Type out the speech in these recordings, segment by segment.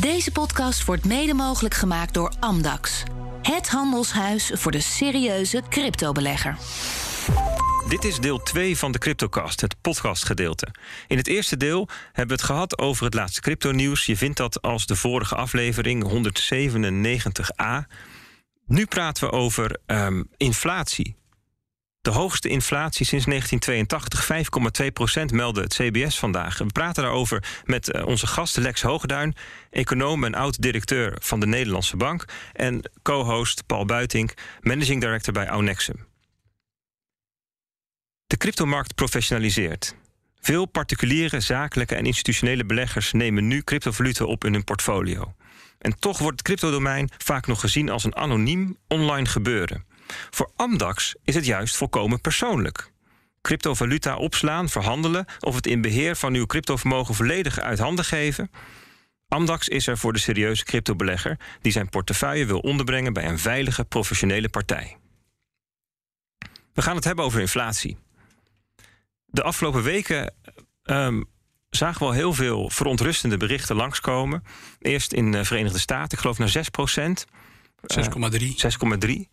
Deze podcast wordt mede mogelijk gemaakt door Amdax. Het handelshuis voor de serieuze cryptobelegger. Dit is deel 2 van de CryptoCast, het podcastgedeelte. In het eerste deel hebben we het gehad over het laatste crypto-nieuws. Je vindt dat als de vorige aflevering 197a. Nu praten we over um, inflatie. De hoogste inflatie sinds 1982, 5,2 procent, meldde het CBS vandaag. We praten daarover met uh, onze gast Lex Hoogduin, econoom en oud-directeur van de Nederlandse Bank... en co-host Paul Buitink, managing director bij Aunexum. De cryptomarkt professionaliseert. Veel particuliere, zakelijke en institutionele beleggers nemen nu cryptovaluten op in hun portfolio. En toch wordt het cryptodomein vaak nog gezien als een anoniem online gebeuren. Voor Amdax is het juist volkomen persoonlijk. Cryptovaluta opslaan, verhandelen of het in beheer van uw cryptovermogen volledig uit handen geven. Amdax is er voor de serieuze cryptobelegger die zijn portefeuille wil onderbrengen bij een veilige professionele partij. We gaan het hebben over inflatie. De afgelopen weken um, zagen we al heel veel verontrustende berichten langskomen. Eerst in de Verenigde Staten, ik geloof naar 6 procent. 6,3. Uh, 6,3.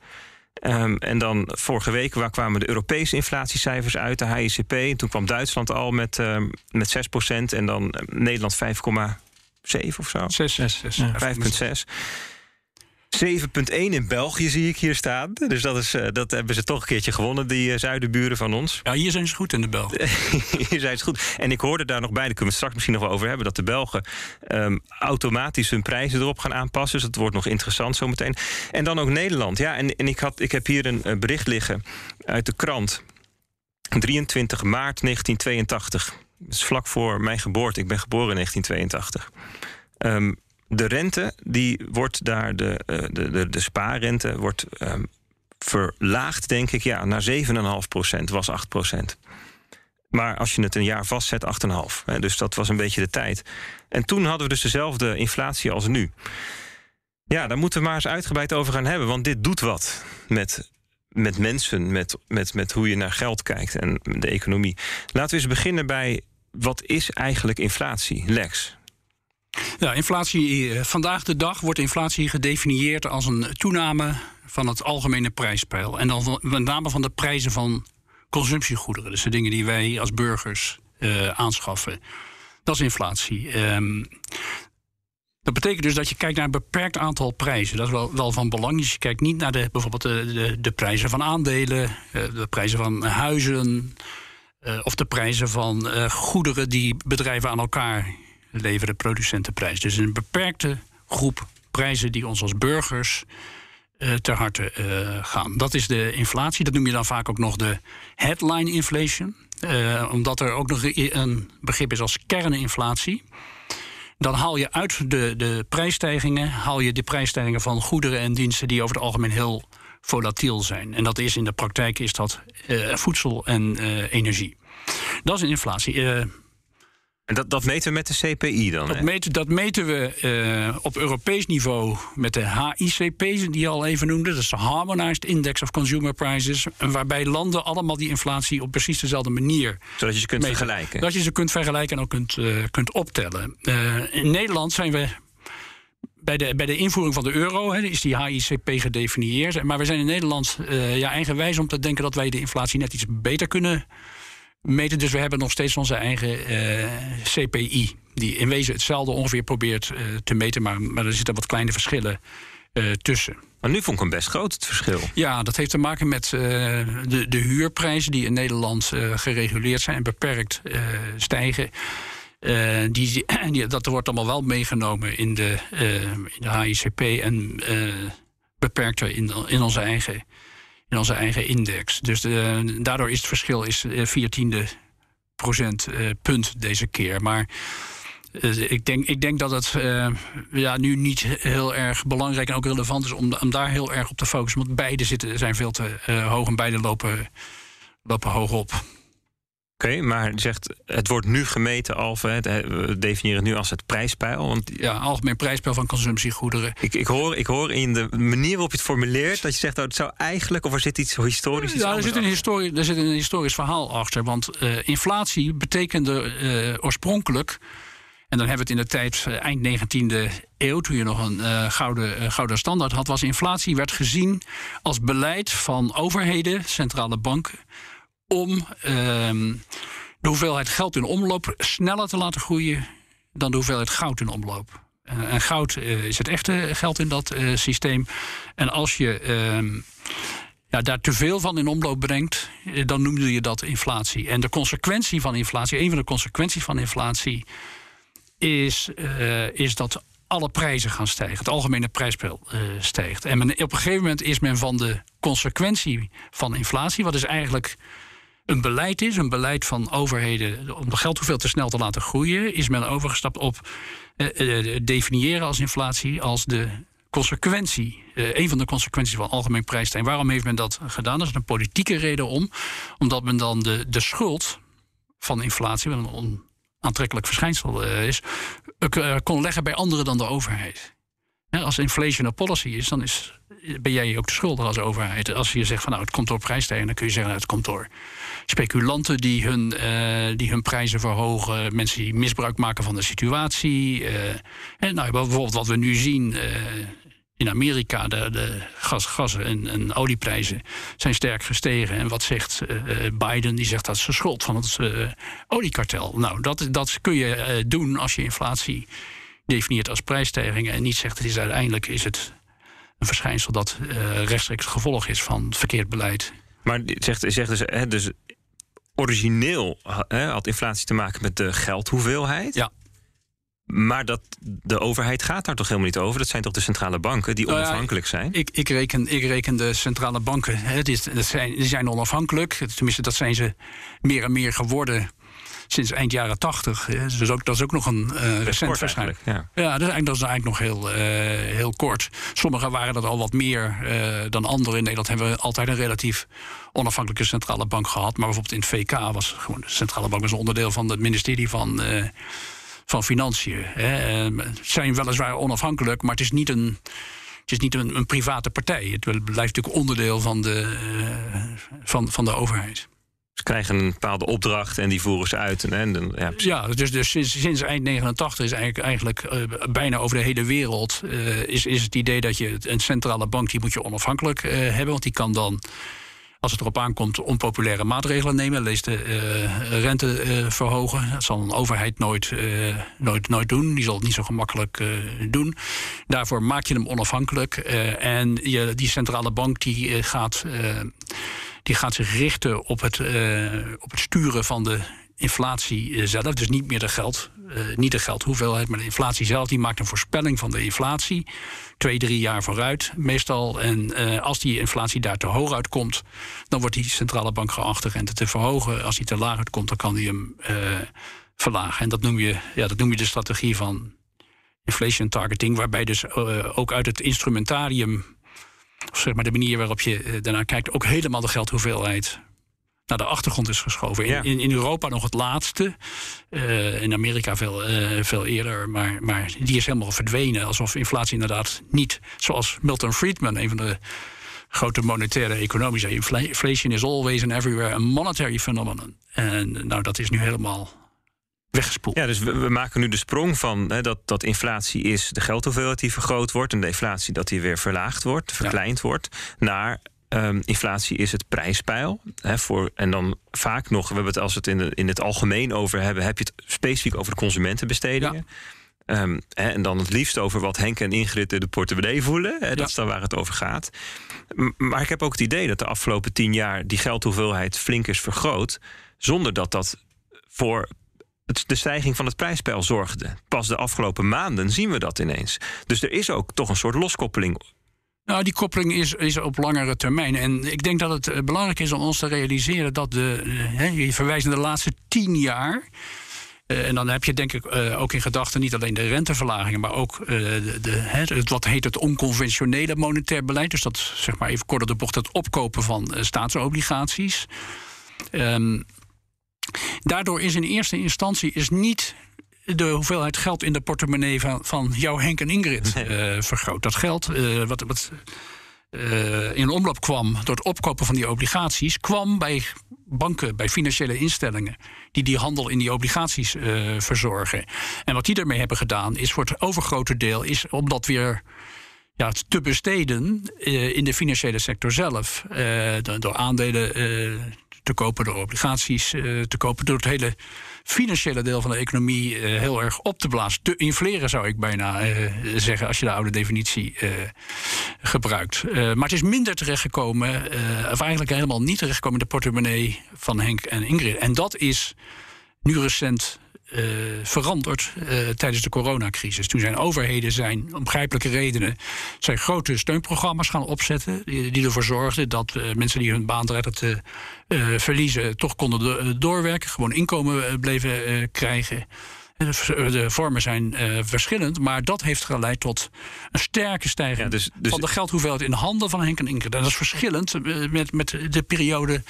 Um, en dan vorige week waar kwamen de Europese inflatiecijfers uit, de HICP. En toen kwam Duitsland al met, um, met 6 procent en dan Nederland 5,7 of zo. 6, 6, 6. 5,6. 7,1 in België zie ik hier staan. Dus dat, is, uh, dat hebben ze toch een keertje gewonnen, die uh, zuidenburen van ons. Ja, hier zijn ze goed in de Belgen. hier zijn ze goed. En ik hoorde daar nog bij, daar kunnen we straks misschien nog wel over hebben... dat de Belgen um, automatisch hun prijzen erop gaan aanpassen. Dus dat wordt nog interessant zometeen. En dan ook Nederland. Ja, en, en ik, had, ik heb hier een uh, bericht liggen uit de krant. 23 maart 1982. Dat is vlak voor mijn geboorte. Ik ben geboren in 1982. Um, de rente die wordt daar, de, de, de, de spaarrente wordt um, verlaagd, denk ik, ja, naar 7,5 procent, was 8 procent. Maar als je het een jaar vastzet, 8,5. Dus dat was een beetje de tijd. En toen hadden we dus dezelfde inflatie als nu. Ja, daar moeten we maar eens uitgebreid over gaan hebben. Want dit doet wat met, met mensen, met, met, met hoe je naar geld kijkt en de economie. Laten we eens beginnen bij wat is eigenlijk inflatie, Lex? Ja, inflatie. Eh, vandaag de dag wordt inflatie gedefinieerd als een toename van het algemene prijspeil. En dan met name van de prijzen van consumptiegoederen. Dus de dingen die wij als burgers uh, aanschaffen. Dat is inflatie. Um, dat betekent dus dat je kijkt naar een beperkt aantal prijzen. Dat is wel, wel van belang. Dus je kijkt niet naar de, bijvoorbeeld de, de, prijzen van aandelen, uh, de prijzen van huizen. Of de prijzen van goederen die bedrijven aan elkaar leveren producentenprijs. Dus een beperkte groep prijzen die ons als burgers uh, ter harte uh, gaan. Dat is de inflatie. Dat noem je dan vaak ook nog de headline inflation. Uh, omdat er ook nog een begrip is als kerninflatie. Dan haal je uit de, de prijsstijgingen, haal je de prijsstijgingen van goederen en diensten die over het algemeen heel volatiel zijn. En dat is in de praktijk is dat voedsel en energie. Dat is een inflatie. En dat, dat meten we met de CPI dan? Dat, meten, dat meten we uh, op Europees niveau met de HICP, die je al even noemde. Dat is de Harmonized Index of Consumer Prices. Waarbij landen allemaal die inflatie op precies dezelfde manier. Zodat je ze kunt meten. vergelijken. Dat je ze kunt vergelijken en ook kunt, uh, kunt optellen. Uh, in Nederland zijn we. Bij de, bij de invoering van de euro is die HICP gedefinieerd. Maar we zijn in Nederland ja, eigenwijs om te denken dat wij de inflatie net iets beter kunnen meten. Dus we hebben nog steeds onze eigen uh, CPI. Die in wezen hetzelfde ongeveer probeert uh, te meten. Maar, maar er zitten wat kleine verschillen uh, tussen. Maar nu vond ik hem best groot, het verschil. Ja, dat heeft te maken met de, de huurprijzen die in Nederland gereguleerd zijn en beperkt stijgen. die, die, dat wordt allemaal wel meegenomen in de, in de HICP en beperkter in, in onze eigen in onze eigen index. Dus uh, daardoor is het verschil is uh, eh, 14 procent uh, punt deze keer. Maar ik, denk, ik denk dat het ja, nu niet heel erg belangrijk en ook relevant is om, om daar heel erg op te focussen. Want beide zitten, zijn veel te hoog en beide lopen, lopen hoog op. Oké, okay, maar zegt het wordt nu gemeten als we definiëren het nu als het prijspeil. Want ja, algemeen prijspeil van consumptiegoederen. Ik, ik, hoor, ik hoor in de manier waarop je het formuleert dat je zegt, oh, het zou eigenlijk, of er zit iets historisch. Iets ja, er zit, een historie, er zit een historisch verhaal achter. Want uh, inflatie betekende uh, oorspronkelijk En dan hebben we het in de tijd eh, eind 19e eeuw, toen je nog een gouden, gouden standaard had, was inflatie werd gezien als beleid van overheden, centrale banken, om uh, de hoeveelheid geld in omloop sneller te laten groeien dan de hoeveelheid goud in omloop. en goud is het echte geld in dat systeem. En als je ehm, ja, daar te veel van in omloop brengt, dan noemde je dat inflatie. En de consequentie van inflatie, een van de consequenties van inflatie is, is dat alle prijzen gaan stijgen. Het algemene prijsspel stijgt. En op een gegeven moment is men van de consequentie van inflatie, wat dus eigenlijk een beleid is, een beleid van overheden om de geld hoeveel te snel te laten groeien, is men overgestapt op uh, definiëren als inflatie als de consequentie, een van de consequenties van algemeen prijsstijging. Waarom heeft men dat gedaan? Dat is een politieke reden om, omdat men dan de, de schuld van inflatie, een aantrekkelijk verschijnsel uh, is, kon leggen bij anderen dan de overheid. Als inflation a policy is, dan is, ben jij ook de schuldig als overheid. Als je zegt van nou het komt door prijsstijging, dan kun je zeggen nou, het komt door speculanten die hun, uh, die hun prijzen verhogen, mensen die misbruik maken van de situatie. en nou, bijvoorbeeld wat we nu zien in Amerika de, de gas, en, en, olieprijzen zijn sterk gestegen. En wat zegt Biden? Die zegt dat de schuld van het oliekartel. Nou, dat, dat kun je doen als je inflatie definieert als prijsstijgingen en niet zegt het is uiteindelijk is het een verschijnsel dat rechtstreeks gevolg is van verkeerd beleid. Maar zegt, zegt dus, hè, dus origineel hè, had inflatie te maken met de geldhoeveelheid. Ja. Maar dat, de overheid gaat daar toch helemaal niet over? Dat zijn toch de centrale banken die nou onafhankelijk zijn? Ik, ik, reken, ik reken de centrale banken, hè, die, zijn, die zijn onafhankelijk. Tenminste, dat zijn ze meer en meer geworden sinds eind jaren tachtig. Dus ook, dat is ook nog een uh, recent verschijning. Ja, ja dat, is eigenlijk, dat is eigenlijk nog heel, uh, heel kort. Sommigen waren dat al wat meer uh, dan anderen. In Nederland hebben we altijd een relatief onafhankelijke centrale bank gehad. Maar bijvoorbeeld in het VK was gewoon de centrale bank was een onderdeel van het ministerie van van Financiën. Hè. Ehm, zijn weliswaar onafhankelijk, maar het is niet een. Het is niet een, een private partij. Het blijft natuurlijk onderdeel van de, van, van de overheid. Ze krijgen een bepaalde opdracht en die voeren ze uit. En, en, ja, dus, dus sinds, eind 89 is eigenlijk, eigenlijk uh, bijna over de hele wereld... Uh, is, is het idee dat je een centrale bank... die moet je onafhankelijk hebben, want die kan dan als het erop aankomt, onpopulaire maatregelen nemen. Lees de rente verhogen. Dat zal een overheid nooit, nooit, nooit doen. Die zal het niet zo gemakkelijk doen. Daarvoor maak je hem onafhankelijk. en je, die centrale bank die, gaat, die gaat zich richten op het, op het sturen van de inflatie zelf. Dus niet meer de geld, niet de geldhoeveelheid, maar de inflatie zelf. Die maakt een voorspelling van de inflatie twee, drie jaar vooruit meestal. En als die inflatie daar te hoog uitkomt, dan wordt die centrale bank geacht de rente te verhogen. Als die te laag uitkomt, dan kan die hem verlagen. En dat noem, je, ja, dat noem je de strategie van inflation targeting, waarbij dus ook uit het instrumentarium, zeg maar de manier waarop je daarnaar kijkt, ook helemaal de geldhoeveelheid naar de achtergrond is geschoven. In, in, in, Europa nog het laatste. Uh, in Amerika veel, uh, veel eerder. Maar, maar die is helemaal verdwenen. Alsof inflatie inderdaad niet, zoals Milton Friedman, een van de grote monetaire economen, zei: inflation is always and everywhere a monetary phenomenon. En nou, dat is nu helemaal weggespoeld. Ja, dus we, we, maken nu de sprong van hè, dat, dat inflatie is de geldhoeveelheid die vergroot wordt. En de inflatie dat die weer verlaagd wordt, verkleind ja. wordt. Naar Um, inflatie is het prijspeil. Hè, voor, en dan vaak nog, we hebben het als we het in, de, in het algemeen over hebben, heb je het specifiek over de consumentenbestedingen. Ja. Um, hè, en dan het liefst over wat Henk en Ingrid de portemonnee voelen. Hè, dat ja. is dan waar het over gaat. Maar ik heb ook het idee dat de afgelopen tien jaar die geldhoeveelheid flink is vergroot. Zonder dat dat voor de stijging van het prijspeil zorgde. Pas de afgelopen maanden zien we dat ineens. Dus er is ook toch een soort loskoppeling nou, die koppeling is, is op langere termijn. En ik denk dat het eh, belangrijk is om ons te realiseren dat de. Eh, je verwijst naar de laatste tien jaar. Uh, en dan heb je denk ik ook in gedachten niet alleen de renteverlagingen, maar ook de, het, wat heet het onconventionele monetair beleid. Dus dat zeg maar even kort de bocht, het opkopen van staatsobligaties. Um, daardoor is in eerste instantie is niet de hoeveelheid geld in de portemonnee van, van jouw Henk en Ingrid uh, vergroot. Dat geld, uh, wat, wat in omloop kwam door het opkopen van die obligaties, kwam bij banken, bij financiële instellingen, die die handel in die obligaties verzorgen. En wat die daarmee hebben gedaan, is voor het overgrote deel, is om dat weer ja, te besteden in de financiële sector zelf. door aandelen te kopen, door obligaties te kopen, door het hele financiële deel van de economie uh, heel erg op te blazen. Te infleren zou ik bijna uh, zeggen, als je de oude definitie gebruikt. maar het is minder terechtgekomen, of eigenlijk helemaal niet terechtgekomen in de portemonnee van Henk en Ingrid. En dat is nu recent uh, veranderd uh, tijdens de coronacrisis. Toen zijn overheden zijn, om begrijpelijke redenen, zijn grote steunprogramma's gaan opzetten. Die, die ervoor zorgden dat uh, mensen die hun baan dreigden te verliezen, toch konden doorwerken, gewoon inkomen bleven krijgen. De vormen zijn uh, verschillend, maar dat heeft geleid tot een sterke stijging ja, dus, dus van de geldhoeveelheid in de handen van Henk en. En dat is verschillend met, met de periode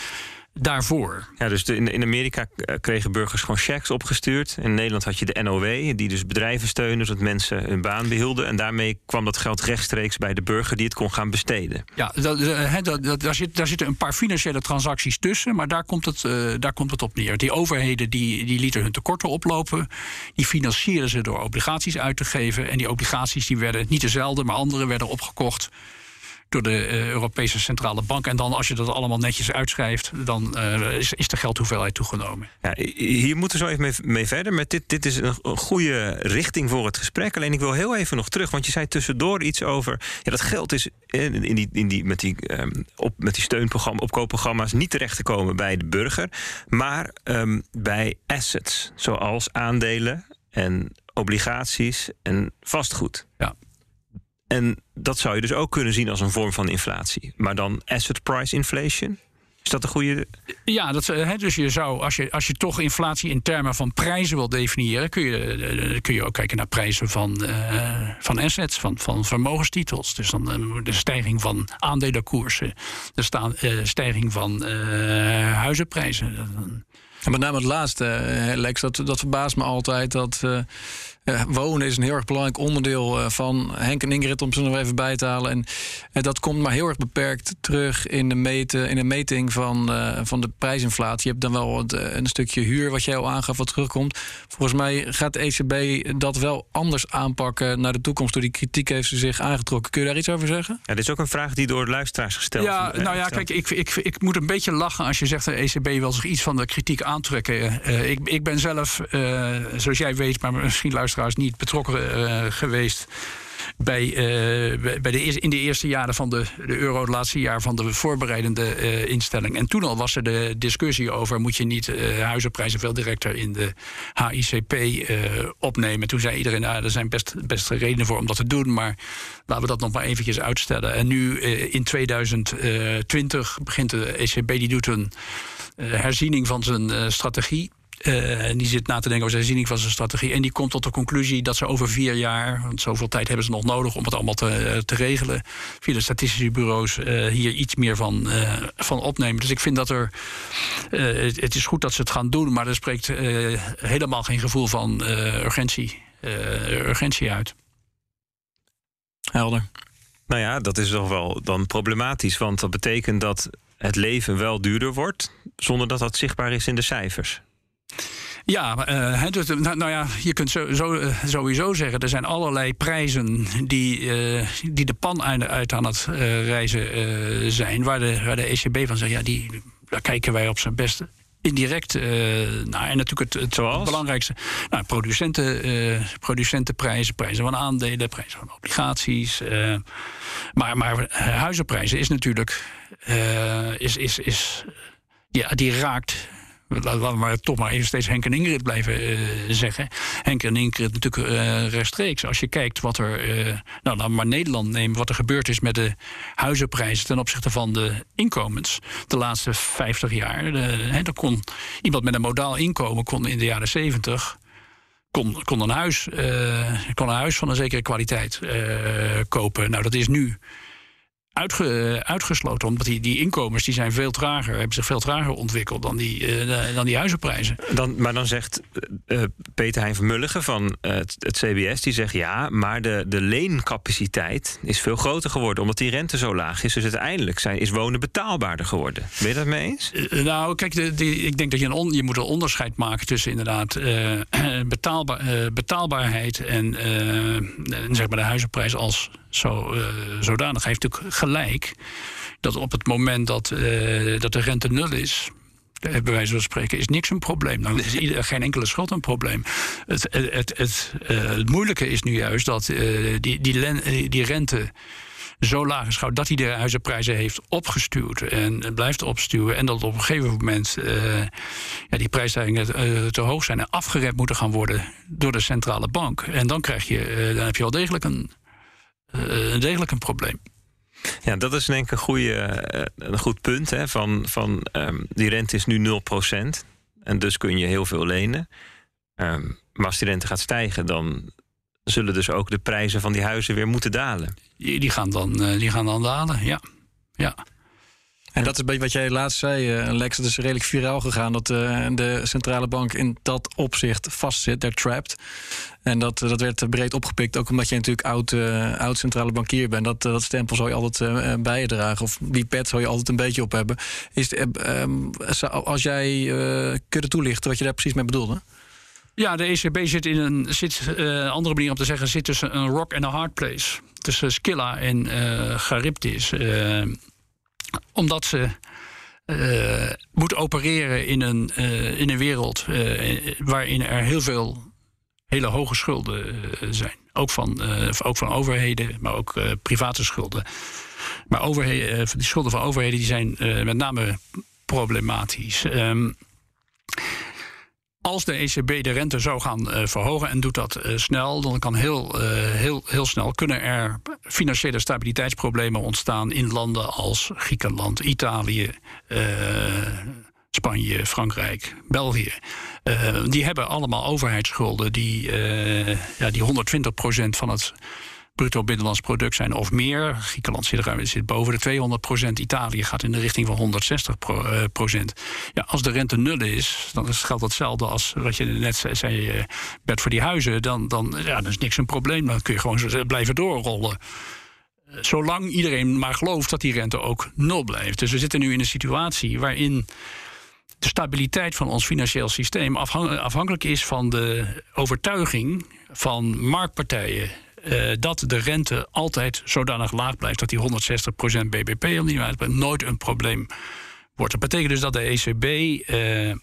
daarvoor. Ja, dus in, in Amerika eh, kregen burgers gewoon checks opgestuurd. In Nederland had je de NOW, die dus bedrijven steunen... zodat mensen hun baan behielden. En daarmee kwam dat geld rechtstreeks bij de burger... die het kon gaan besteden. Ja, dat, eh, dat, dat, daar, zit, daar zitten een paar financiële transacties tussen... maar daar komt het, uh, daar komt het op neer. Die overheden die, die lieten hun tekorten oplopen. Die financierden ze door obligaties uit te geven. En die obligaties die werden niet dezelfde, maar andere werden opgekocht door de uh, Europese Centrale Bank. En dan, als je dat allemaal netjes uitschrijft, dan uh, is, is, de geldhoeveelheid toegenomen. Ja, hier moeten we zo even mee, mee, verder. Met dit, dit is een, goede richting voor het gesprek. Alleen ik wil heel even nog terug, want je zei tussendoor iets over. Ja, dat geld is in, in die, in die, met, die, um, op, met die steunprogramma, opkoopprogramma's niet terecht te komen bij de burger, maar um, bij assets, zoals aandelen en obligaties en vastgoed. Ja. En dat zou je dus ook kunnen zien als een vorm van inflatie. Maar dan asset price inflation? Is dat een goede. Ja, dat, he, dus je zou, als je, als je toch inflatie in termen van prijzen wil definiëren, kun je, eh, kun je ook kijken naar prijzen van, uh, van assets, van, van vermogenstitels. Dus dan uh, de stijging van aandelenkoersen, de sta, uh, stijging van huizenprijzen. En met name het laatste, Lex, dat, dat verbaast me altijd. Dat uh, wonen is een heel erg belangrijk onderdeel uh, van Henk en Ingrid, om ze nog even bij te halen. En uh, dat komt maar heel erg beperkt terug in de, meten, in de meting van, van de prijsinflatie. Je hebt dan wel een stukje huur, wat jij al aangaf, wat terugkomt. Volgens mij gaat de ECB dat wel anders aanpakken naar de toekomst. Door die kritiek heeft ze zich aangetrokken. Kun je daar iets over zeggen? Ja, dit is ook een vraag die door de luisteraars gesteld ja, Nou ja, kijk, ik, ik, ik moet een beetje lachen als je zegt de ECB wil zich iets van de kritiek aantrekken. ik, ik ben zelf, zoals jij weet, maar misschien luisteren niet betrokken uh, geweest. Bij, uh, bij de, in de eerste jaren van de, de euro, het laatste jaar van de voorbereidende uh, instelling. En toen al was er de discussie over: moet je niet huizenprijzen veel directer in de HICP opnemen? Toen zei iedereen: nou, er zijn best, best redenen voor om dat te doen, maar laten we dat nog maar eventjes uitstellen. En nu in 2020 begint de ECB, die doet een herziening van zijn strategie. Uh, en die zit na te denken over zijn herziening van zijn strategie. En die komt tot de conclusie dat ze over vier jaar, want zoveel tijd hebben ze nog nodig om het allemaal te, eh, te regelen, via de statistische bureaus uh, hier iets meer van, uh, van opnemen. Dus ik vind dat er. Het, het, is goed dat ze het gaan doen, maar er spreekt helemaal geen gevoel van urgentie, urgentie uit. Helder. Nou ja, dat is toch wel dan problematisch, want dat betekent dat het leven wel duurder wordt, zonder dat dat zichtbaar is in de cijfers. Ja, uh, dus, nou, nou, ja, je kunt zo, zo, uh, sowieso zeggen... er zijn allerlei prijzen die, uh, die de pan uit aan het reizen zijn... Waar de, waar de ECB van zegt, ja, die, daar kijken wij op zijn best indirect uh, nou, en natuurlijk het, het, het belangrijkste. Nou, producenten, uh, producentenprijzen, prijzen van aandelen, prijzen van obligaties. Uh, maar, maar huizenprijzen is natuurlijk. is, is, is, ja, die raakt laten we toch maar even steeds Henk en Ingrid blijven uh, zeggen. Henk en Ingrid natuurlijk uh, rechtstreeks. Als je kijkt wat er, uh, nou dan maar Nederland nemen, wat er gebeurd is met de huizenprijzen ten opzichte van de inkomens de laatste 50 jaar. dan kon iemand met een modaal inkomen kon in de jaren 70 kon, kon, een, huis, kon een huis van een zekere kwaliteit kopen. Nou, dat is nu uitge, uitgesloten. Omdat die, die inkomens die zijn veel trager, hebben zich veel trager ontwikkeld dan die, uh, dan die huizenprijzen. Dan, maar dan zegt uh, Peter Hein Vermulligen van het, het, CBS, die zegt ja, maar de, de leencapaciteit is veel groter geworden, omdat die rente zo laag is. Dus uiteindelijk zijn, is wonen betaalbaarder geworden. Ben je dat mee eens? nou, kijk, de, de, ik denk dat je, een on, je moet een onderscheid maken tussen inderdaad betaalbaar, betaalbaarheid en zeg maar de huizenprijs als zo, uh, zodanig. heeft natuurlijk gelijk dat op het moment dat, uh, dat de rente nul is, eh, bij wijze van spreken, is niks een probleem. Dan is ieder, geen enkele schuld een probleem. Het, het, het, het, uh, het moeilijke is nu juist dat uh, die, die, len, die rente zo laag is dat hij de huizenprijzen heeft opgestuurd en blijft opstuwen. En dat op een gegeven moment uh, ja, die prijsstijgingen te hoog zijn en afgeremd moeten gaan worden door de centrale bank. En dan, krijg je, dan heb je wel degelijk een degelijk een probleem. Ja, dat is denk ik een, goede, eh, een goed punt. Hè, van, van, um, die rente is nu 0%. En dus kun je heel veel lenen. Um, maar als die rente gaat stijgen, dan zullen dus ook de prijzen van die huizen weer moeten dalen. Die, gaan, dan, uh, die gaan dan dalen, ja. ja. En dat is een beetje wat jij laatst zei, Lex. Het is redelijk viraal gegaan dat de centrale bank in dat opzicht vastzit, they're trapped. En dat, dat werd breed opgepikt, ook omdat je natuurlijk oud, uh, oud centrale bankier bent. Dat, dat stempel zou je altijd uh, bij je dragen. Of die pet zou je altijd een beetje op hebben. Is um, als jij kunt toelichten wat je daar precies mee bedoelde? Ja, de ECB zit in een zit, andere manier om te zeggen, zit tussen een rock en een hard place. Tussen Skilla en uh, Charybdis. Omdat ze moet opereren in een, in een wereld waarin er heel veel hele hoge schulden uh, zijn. Ook van, uh, ook van overheden, maar ook uh, private schulden. Maar overheden, die schulden van overheden die zijn met name problematisch. Um, als de ECB de rente zou gaan verhogen en doet dat snel, dan kan heel, heel, heel snel kunnen er financiële stabiliteitsproblemen ontstaan in landen als Griekenland, Italië, Spanje, Frankrijk, België. Uh, die hebben allemaal overheidsschulden die, uh, ja, die 120% van het bruto binnenlands product zijn of meer. Griekenland zit, er, zit boven de 200%. Italië gaat in de richting van 160%. Pro, uh, ja, als de rente nul is, dan geldt hetzelfde als wat je net zei, Bert, voor die huizen. Dan, dan, ja, dan is niks een probleem. Dan kun je gewoon blijven doorrollen zolang iedereen maar gelooft dat die rente ook nul blijft. Dus we zitten nu in een situatie waarin de stabiliteit van ons financieel systeem afhankelijk is van de overtuiging van marktpartijen. Uh, dat de rente altijd zodanig laag blijft dat die 160% BBP niet nooit een probleem wordt. Dat betekent dus dat de ECB, uh,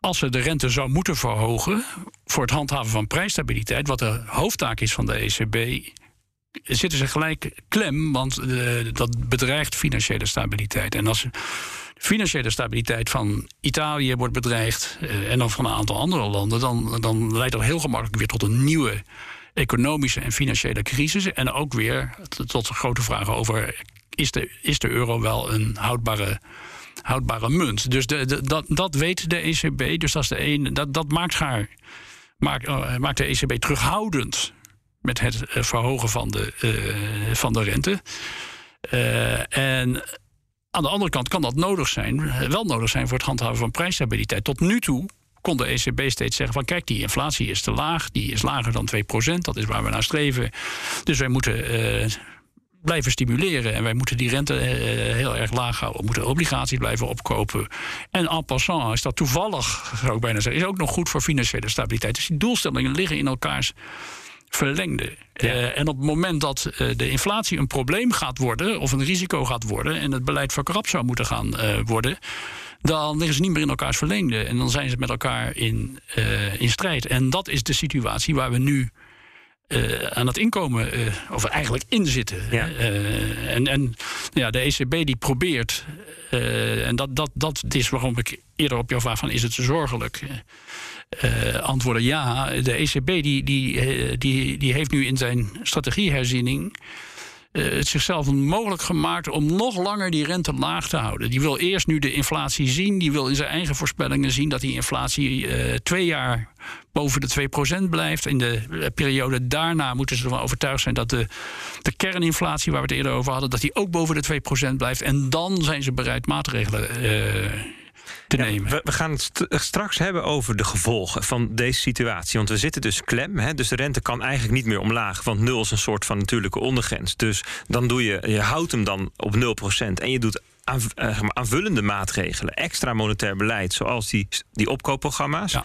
als ze de rente zou moeten verhogen voor het handhaven van prijsstabiliteit, wat de hoofdtaak is van de ECB, zitten ze gelijk klem, want uh, dat bedreigt financiële stabiliteit. En als financiële stabiliteit van Italië wordt bedreigd uh, en dan van een aantal andere landen, dan, dan leidt dat heel gemakkelijk weer tot een nieuwe economische en financiële crisis. En ook weer tot grote vragen over: is de, is de euro wel een houdbare, houdbare munt? Dus de, de, dat, dat weet de ECB. Dus dat, de een, dat, dat maakt, haar, maakt, uh, maakt de ECB terughoudend met het uh, verhogen van de, uh, van de rente. en aan de andere kant kan dat nodig zijn, eh, wel nodig zijn voor het handhaven van prijsstabiliteit. Tot nu toe kon de ECB steeds zeggen van kijk, die inflatie is te laag, die is lager dan 2%, dat is waar we naar streven. Dus wij moeten blijven stimuleren en wij moeten die rente heel erg laag houden. We moeten obligaties blijven opkopen. En en passant is dat toevallig, zou ik bijna zeggen, is ook nog goed voor financiële stabiliteit. Dus die doelstellingen liggen in elkaars verlengde. Ja. Uh, en op het moment dat uh, de inflatie een probleem gaat worden, of een risico gaat worden, en het beleid verkrapt zou moeten gaan uh, worden, dan liggen ze niet meer in elkaars verlengde. En dan zijn ze met elkaar in, in strijd. En dat is de situatie waar we nu. aan het inkomen, of eigenlijk in zitten. Ja. en en ja, de ECB die probeert, en dat, dat, dat is waarom ik eerder op jouw vraag van is het zorgelijk uh, antwoorden ja. De ECB die, die, uh, die, die heeft nu in zijn strategieherziening eh, het zichzelf mogelijk gemaakt om nog langer die rente laag te houden. Die wil eerst nu de inflatie zien. Die wil in zijn eigen voorspellingen zien dat die inflatie twee jaar boven de 2% blijft. In de eh, periode daarna moeten ze ervan overtuigd zijn dat de, de kerninflatie, waar we het eerder over hadden, dat die ook boven de 2% blijft. En dan zijn ze bereid maatregelen. Uh, we, we, gaan het straks hebben over de gevolgen van deze situatie. Want we zitten dus klem. Hè, dus de rente kan eigenlijk niet meer omlaag. Want nul is een soort van natuurlijke ondergrens. Dus dan doe je, je houdt hem dan op 0%. En je doet eh, aanvullende maatregelen. Extra monetair beleid, zoals die, die opkoopprogramma's. Ja.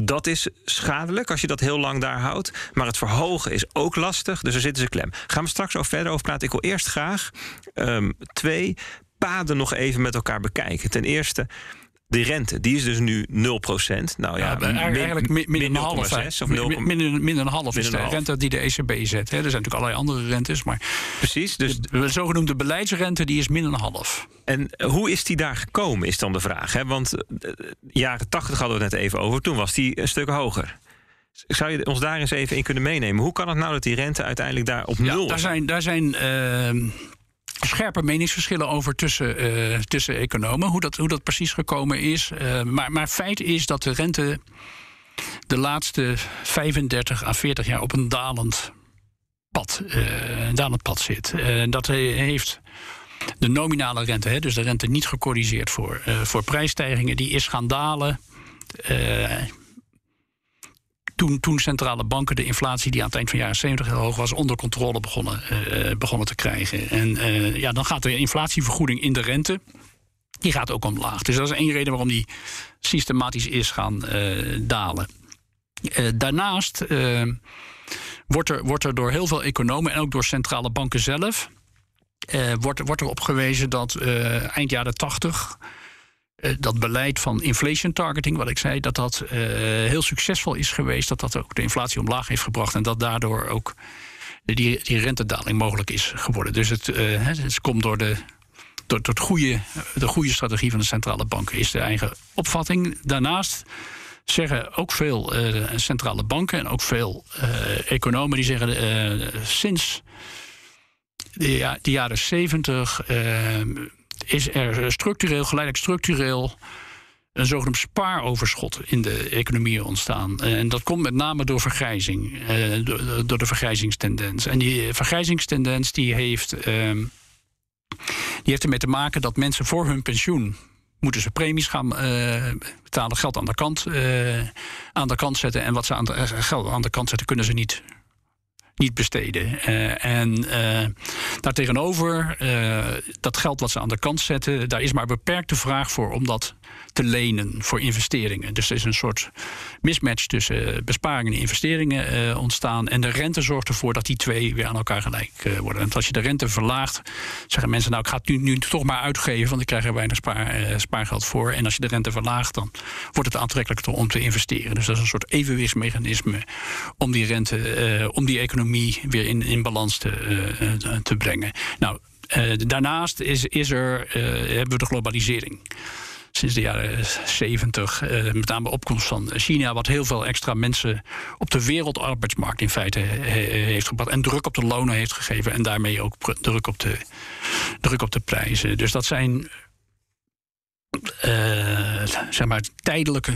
Dat is schadelijk als je dat heel lang daar houdt. Maar het verhogen is ook lastig, dus er zitten ze klem. Gaan we straks ook verder over praten. Ik wil eerst graag um, twee paden nog even met elkaar bekijken. Ten eerste, de rente, die is dus nu 0%. Nou ja, ja eigenlijk min, min, een half. Of min, min, min, een half is de rente die de ECB zet. Hè. Er zijn natuurlijk allerlei andere rentes. Maar Precies. Dus de, zogenoemde beleidsrente die is min een half. En hoe is die daar gekomen, is dan de vraag. Hè? Want uh, jaren 80 hadden we het net even over. Toen was die een stuk hoger. Zou je ons daar eens even in kunnen meenemen? Hoe kan het nou dat die rente uiteindelijk daar op nul is? Daar zijn, daar zijn uh, scherpe meningsverschillen over tussen, uh, tussen economen, hoe dat, hoe dat precies gekomen is. Uh, maar, maar feit is dat de rente de laatste 35 à 40 jaar op een dalend pad, uh, dalend pad zit. dat heeft de nominale rente, hè, dus de rente niet gecorrigeerd voor, voor prijsstijgingen, die is gaan dalen toen, toen centrale banken de inflatie die aan het eind van de jaren 70 heel hoog was, onder controle begonnen, uh, begonnen te krijgen. En uh, ja, dan gaat de inflatievergoeding in de rente. Die gaat ook omlaag. Dus dat is één reden waarom die systematisch is gaan uh, dalen. daarnaast wordt, er, wordt er door heel veel economen en ook door centrale banken zelf. wordt, wordt er op gewezen dat eind jaren 80 uh, dat beleid van inflation targeting, wat ik zei, dat dat uh, heel succesvol is geweest. Dat dat ook de inflatie omlaag heeft gebracht. En dat daardoor ook die, die rentedaling mogelijk is geworden. Dus het, uh, het komt door de. Door, goede, de goede strategie van de centrale banken is de eigen opvatting. Daarnaast zeggen ook veel centrale banken en ook veel economen die zeggen sinds de jaren zeventig is er structureel, geleidelijk structureel een zogenaamd spaaroverschot in de economie ontstaan. En dat komt met name door vergrijzing, eh, door de vergrijzingstendens. En die vergrijzingstendens die heeft, ehm, die heeft ermee te maken dat mensen voor hun pensioen moeten ze premies gaan uh, betalen, geld aan de kant, aan de kant zetten. En wat ze aan de, geld aan de kant zetten, kunnen ze niet niet besteden. Uh, en uh, daartegenover, uh, dat geld wat ze aan de kant zetten, daar is maar beperkte vraag voor om dat te lenen voor investeringen. Dus er is een soort mismatch tussen besparingen en investeringen ontstaan. En de rente zorgt ervoor dat die twee weer aan elkaar gelijk worden. En als je de rente verlaagt, zeggen mensen: Nou, ik ga het nu, nu toch maar uitgeven, want ik krijg er weinig spaar, spaargeld voor. En als je de rente verlaagt, dan wordt het aantrekkelijker om te investeren. Dus dat is een soort evenwichtsmechanisme om die rente, om die economie weer in, in balans te, te brengen. Nou, daarnaast is, is er, hebben we de globalisering. Sinds de jaren 70, met name opkomst van China, wat heel veel extra mensen op de wereldarbeidsmarkt in feite heeft gebracht. En druk op de lonen heeft gegeven. En daarmee ook druk op de, druk op de prijzen. Dus dat zijn zeg maar tijdelijke,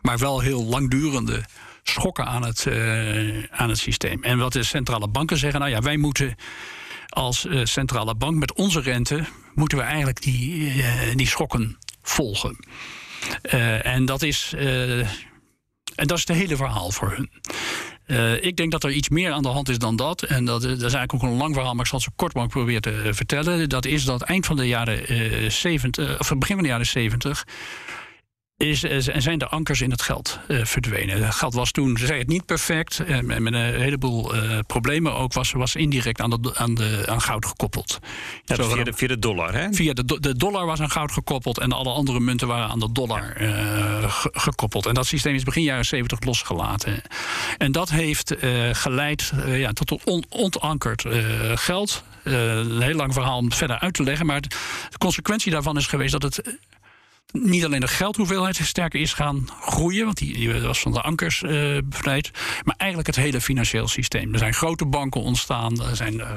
maar wel heel langdurende schokken aan het, uh, aan het systeem. En wat de centrale banken zeggen, nou ja, wij moeten als uh, centrale bank met onze rente, moeten we eigenlijk die, uh, die schokken volgen. en dat is. en dat is het hele verhaal voor hun. Uh, ik denk dat er iets meer aan de hand is dan dat. En dat, dat is eigenlijk ook een lang verhaal, maar ik zal het zo kort mogelijk proberen te vertellen. Dat is dat eind van de jaren uh, 70, of begin van de jaren 70 is, en zijn de ankers in het geld uh, verdwenen. Het geld was toen, ze zei het niet perfect, uh, met een heleboel uh, problemen ook, was, was indirect aan, de, aan, de, aan goud gekoppeld. Ja, via, de, via de dollar, hè? Via de, de dollar was aan goud gekoppeld en alle andere munten waren aan de dollar gekoppeld. En dat systeem is begin jaren 70 losgelaten. En dat heeft geleid ja, tot on, ontankerd geld. een heel lang verhaal om verder uit te leggen, maar de consequentie daarvan is geweest dat het niet alleen de geldhoeveelheid sterker is gaan groeien, want die, was van de ankers uh, bevrijd, maar eigenlijk het hele financieel systeem. Er zijn grote banken ontstaan, er zijn uh,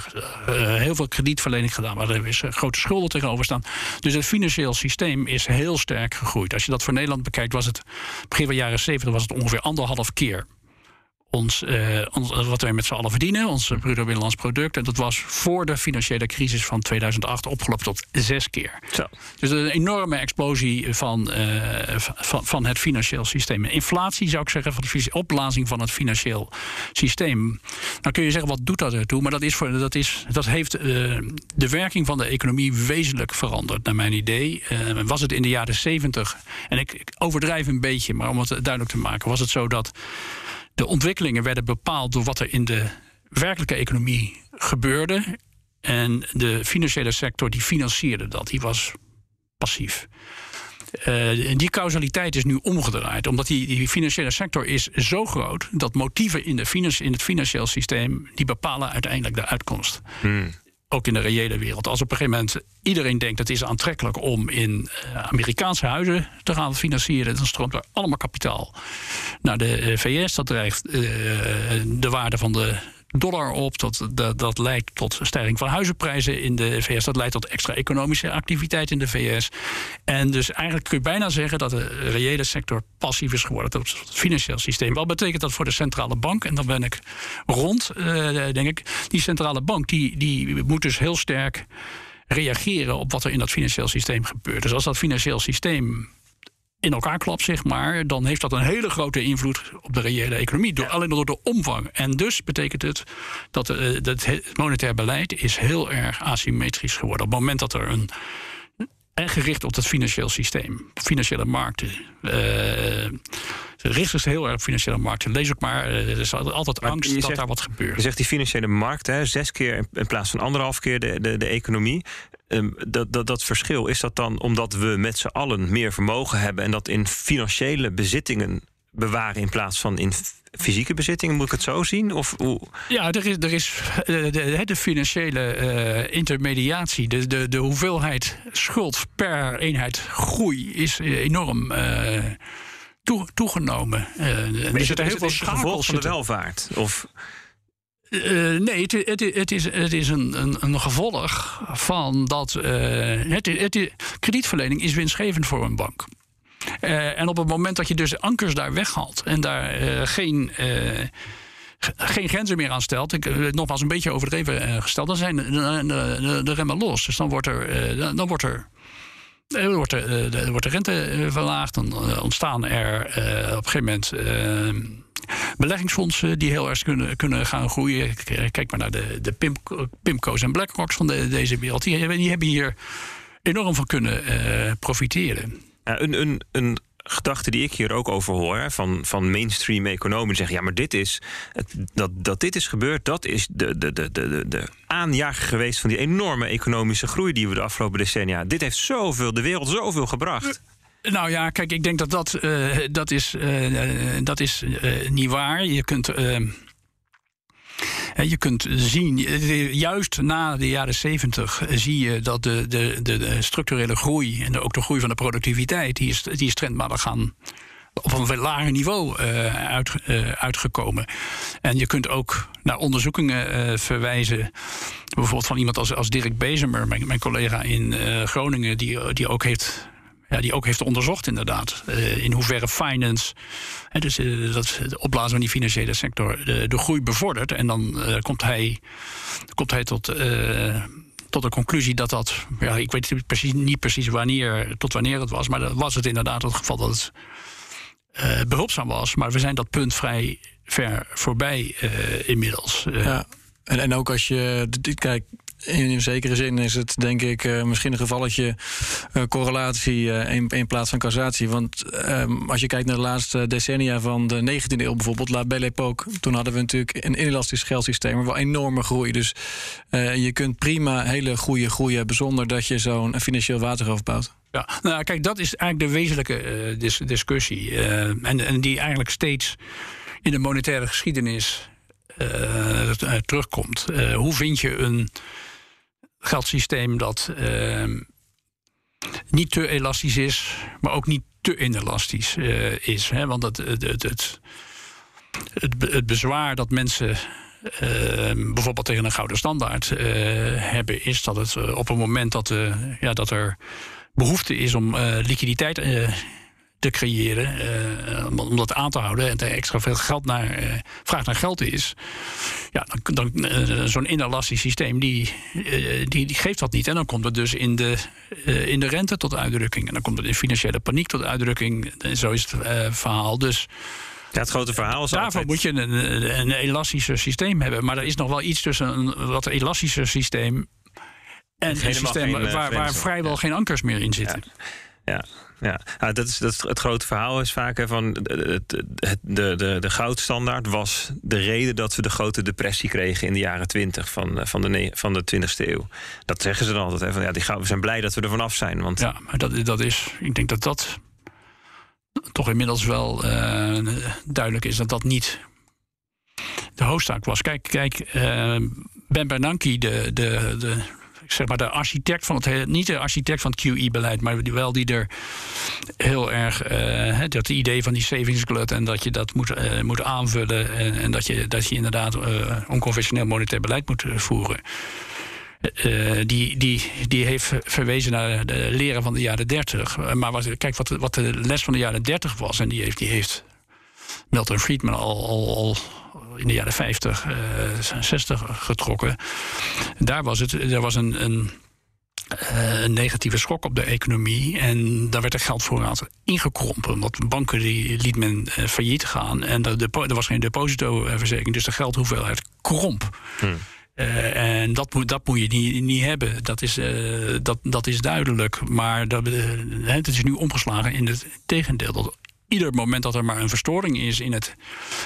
heel veel kredietverlening gedaan, waar er is, grote schulden tegenover staan. Dus het financieel systeem is heel sterk gegroeid. Als je dat voor Nederland bekijkt, was het begin van de jaren 70 was het ongeveer anderhalf keer ons, uh, ons, wat wij met z'n allen verdienen, ons bruto binnenlands product. En dat was voor de financiële crisis van 2008 opgelopen tot zes keer. Zo. Dus een enorme explosie van, uh, van, van het financieel systeem. Inflatie zou ik zeggen, van de opblazing van het financieel systeem. Dan kun je zeggen, wat doet dat ertoe? Maar dat, is voor, dat, is, dat heeft uh, de werking van de economie wezenlijk veranderd, naar mijn idee. was het in de jaren 70, en ik, ik overdrijf een beetje, maar om het duidelijk te maken, was het zo dat de ontwikkelingen werden bepaald door wat er in de werkelijke economie gebeurde. En de financiële sector die financierde dat, die was passief. Uh, die causaliteit is nu omgedraaid. Omdat die, die, financiële sector is zo groot dat motieven in, de in het financieel systeem die bepalen uiteindelijk de uitkomst. Hmm ook in de reële wereld. Als op een gegeven moment iedereen denkt het is aantrekkelijk om in eh, Amerikaanse huizen te gaan financieren, dan stroomt er allemaal kapitaal naar de eh, VS. Dat drijft uh, de waarde van de dollar op. Dat, dat, dat leidt tot stijging van huizenprijzen in de VS. Dat leidt tot extra economische activiteit in de VS. En dus eigenlijk kun je bijna zeggen dat de reële sector passief is geworden. Dat het financieel systeem. Wat betekent dat voor de centrale bank? En dan ben ik rond, uh, denk ik. Die centrale bank die, die moet dus heel sterk reageren op wat er in dat financieel systeem gebeurt. Dus als dat financieel systeem in elkaar klapt, zeg maar, dan heeft dat een hele grote invloed op de reële economie. Door, Alleen door de omvang. En dus betekent het dat, uh, het monetair beleid is heel erg asymmetrisch geworden. Op het moment dat er een. En gericht op het financieel systeem, financiële markten. Uh, richten zich heel erg op financiële markten. Lees ook maar, er is altijd angst dat daar wat gebeurt. Je zegt die financiële markt, hè, zes keer in plaats van anderhalf keer de, de, de economie. Um, dat, dat, dat verschil, is dat dan omdat we met z'n allen meer vermogen hebben en dat in financiële bezittingen bewaren in plaats van in fysieke bezittingen? Moet ik het zo zien? Of hoe? Ja, er is, er is eh, de, de, financiële uh, intermediatie, de, de, de hoeveelheid schuld per eenheid groei is enorm. Uh, toegenomen. Uh, er zitten heel veel schakels van de welvaart. Of uh, nee, het, het, is, het is een, een, een gevolg van dat. Uh, het, het, kredietverlening is winstgevend voor een bank. Uh, en op het moment dat je dus ankers daar weghaalt en daar geen geen grenzen meer aan stelt. Ik, nogmaals een beetje overdreven gesteld. Dan zijn de, de, de, remmen los. Dus dan wordt er. dan wordt er dan wordt de, wordt de rente verlaagd. Dan ontstaan er op een gegeven moment beleggingsfondsen die heel erg kunnen, kunnen gaan groeien. Kijk maar naar de, de Pim, Pimco's en BlackRocks van de, deze wereld. Die, die hebben hier enorm van kunnen uh, profiteren. Ja, een, een, een gedachte die ik hier ook over hoor, van, van mainstream economen, zeggen: ja, maar dit is, dat, dat dit is gebeurd, dat is de, de, de, de, de aanjager geweest van die enorme economische groei die we de afgelopen decennia. Dit heeft zoveel, de wereld zoveel gebracht. Nou ja, kijk, ik denk dat dat, uh, dat is, uh, dat is niet waar. Je kunt. Je kunt zien, juist na de jaren 70 zie je dat de, de, de, structurele groei en ook de groei van de productiviteit, die is, die is trendmatig gaan op een lager niveau uit, uitgekomen. En je kunt ook naar onderzoekingen verwijzen. Bijvoorbeeld van iemand als, als Dirk Bezemer, mijn, mijn collega in Groningen, die, die ook heeft ja, die ook heeft onderzocht, inderdaad. Uh, in hoeverre finance, hè, dus uh, dat het opblazen van die financiële sector, de, de groei bevordert. En dan uh, komt, hij, komt hij tot, tot de conclusie dat dat, ja, ik weet niet precies, niet precies wanneer, tot wanneer het was, maar dat was het inderdaad het geval dat het behulpzaam was. Maar we zijn dat punt vrij ver voorbij inmiddels. Ja. En, en ook als je kijkt, in zekere zin is het denk ik uh, misschien een gevalletje uh, correlatie uh, in, in, plaats van causatie. Want um, als je kijkt naar de laatste decennia van de 19e eeuw bijvoorbeeld, La Belle Époque, toen hadden we natuurlijk een inelastisch geldsysteem, maar wel enorme groei. Dus je kunt prima hele goede groei hebben zonder dat je zo'n financieel waterhoofd bouwt. Ja, nou kijk, dat is eigenlijk de wezenlijke dis discussie. en, en die eigenlijk steeds in de monetaire geschiedenis terugkomt. hoe vind je een geldsysteem dat, uh, niet te elastisch is, maar ook niet te inelastisch uh, is. Hè? Want het, het, het, het, bezwaar dat mensen uh, bijvoorbeeld tegen een gouden standaard uh, hebben, is dat het op het moment dat, ja, dat er behoefte is om liquiditeit te creëren, uh, om dat aan te houden en er extra veel geld naar, uh, vraag naar geld is, ja, dan, dan uh, zo'n inelastisch systeem die, die, die, geeft dat niet. En dan komt het dus in de, in de rente tot uitdrukking. En dan komt het in financiële paniek tot uitdrukking. En zo is het verhaal. Dus. Ja, het grote verhaal is Daarvoor moet je een, een elastischer systeem hebben. Maar er is nog wel iets tussen een wat elastischer systeem en een systeem waar, waar vrijwel geen ankers meer in zitten. Ja. ja. Ja, ja dat, is, dat het grote verhaal is vaak hè, van de, de, de, de, goudstandaard was de reden dat we de grote depressie kregen in de jaren 20 van, van, de, van de 20e eeuw. Dat zeggen ze dan altijd. Hè, van, ja, die goud, we zijn blij dat we er vanaf zijn. Want... Ja, maar dat, dat is, ik denk dat dat toch inmiddels wel uh, duidelijk is dat dat niet de hoofdzaak was. Kijk, kijk uh, Ben Bernanke, de, de, de zeg maar de architect van het niet de architect van het QE-beleid, maar wel die er heel erg uh, dat idee van die savings glut en dat je dat moet, uh, moet aanvullen en, en, dat, je, dat je inderdaad uh, onconventioneel monetair beleid moet voeren. die, die, die heeft verwezen naar de leren van de jaren 30. Maar kijk wat, wat de les van de jaren 30 was, en die heeft, die heeft Milton Friedman al, al, al in de jaren 50, uh, 60 getrokken. Daar was het, er was een, een, uh, een negatieve schok op de economie. En daar werd de geldvoorraad ingekrompen. Want banken die liet men uh, failliet gaan. En de, er was geen depositoverzekering, dus de geldhoeveelheid kromp. Hmm. Uh, en dat moet, dat moet je niet, niet hebben. Dat is, dat, dat is duidelijk. Maar dat, het is nu omgeslagen in het tegendeel. Dat ieder moment dat er maar een verstoring is in het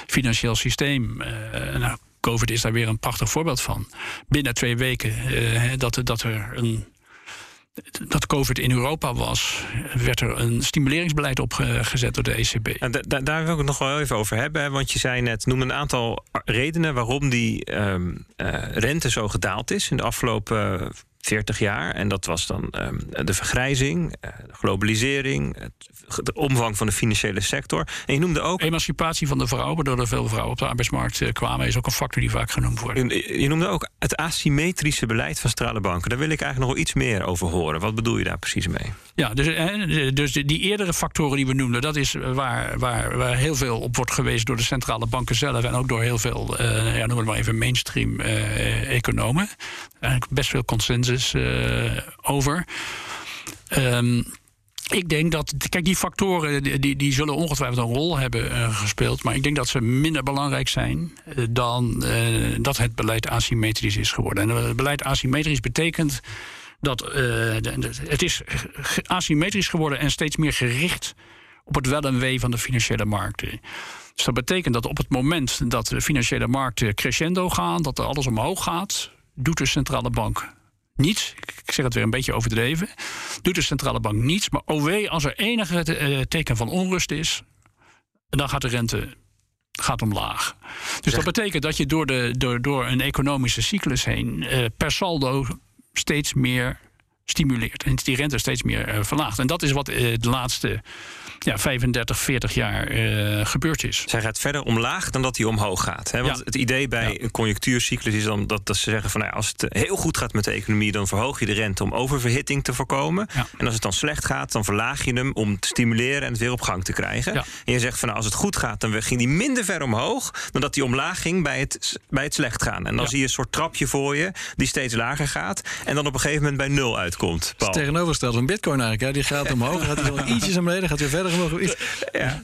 financieel systeem. Uh, nou, COVID is daar weer een prachtig voorbeeld van. Binnen twee weken uh, dat, dat er een dat COVID in Europa was, werd er een stimuleringsbeleid opgezet door de ECB. En daar wil ik het nog wel even over hebben. Want je zei net, noem een aantal redenen waarom die um, uh, rente zo gedaald is in de afgelopen 40 jaar. En dat was dan um, de vergrijzing, de globalisering, het de omvang van de financiële sector. En je noemde ook. Emancipatie van de vrouw, waardoor er veel vrouwen op de arbeidsmarkt eh, kwamen, is ook een factor die vaak genoemd wordt. Je noemde ook het asymmetrische beleid van centrale banken. Daar wil ik eigenlijk nog wel iets meer over horen. Wat bedoel je daar precies mee? Ja, dus, dus die eerdere factoren die we noemden, dat is waar, waar, waar heel veel op wordt geweest door de centrale banken zelf en ook door heel veel, uh, ja, noem het maar even, mainstream economen. Eigenlijk best veel consensus uh, over. Um, ik denk dat, kijk, die factoren die, die zullen ongetwijfeld een rol hebben uh, gespeeld. Maar ik denk dat ze minder belangrijk zijn dan dat het beleid asymmetrisch is geworden. En het beleid asymmetrisch betekent dat het is asymmetrisch geworden en steeds meer gericht op het wel en wee van de financiële markten. Dus dat betekent dat op het moment dat de financiële markten crescendo gaan, dat er alles omhoog gaat, doet de centrale bank niets. Ik zeg het weer een beetje overdreven. Doet de centrale bank niets. Maar OW, als er enige eh, teken van onrust is, dan gaat de rente gaat omlaag. Dus dat betekent dat je door, de, door, door een economische cyclus heen eh, per saldo steeds meer stimuleert. En die rente steeds meer uh, verlaagt. En dat is wat de laatste ja, 35, 40 jaar uh, gebeurd is. Zij gaat verder omlaag dan dat hij omhoog gaat. Hè? Want het idee bij een conjunctuurcyclus is dan dat, dat ze zeggen van nou, als het heel goed gaat met de economie, dan verhoog je de rente om oververhitting te voorkomen. En als het dan slecht gaat, dan verlaag je hem om te stimuleren en het weer op gang te krijgen. En je zegt van nou, als het goed gaat, dan ging die minder ver omhoog dan dat hij omlaag ging bij het, bij het slecht gaan. En dan zie je een soort trapje voor je die steeds lager gaat en dan op een gegeven moment bij nul uitkomt. Het tegenovergestelde van Bitcoin eigenlijk. Hè? Die gaat omhoog, gaat hij ietsjes naar beneden, gaat weer verder ja.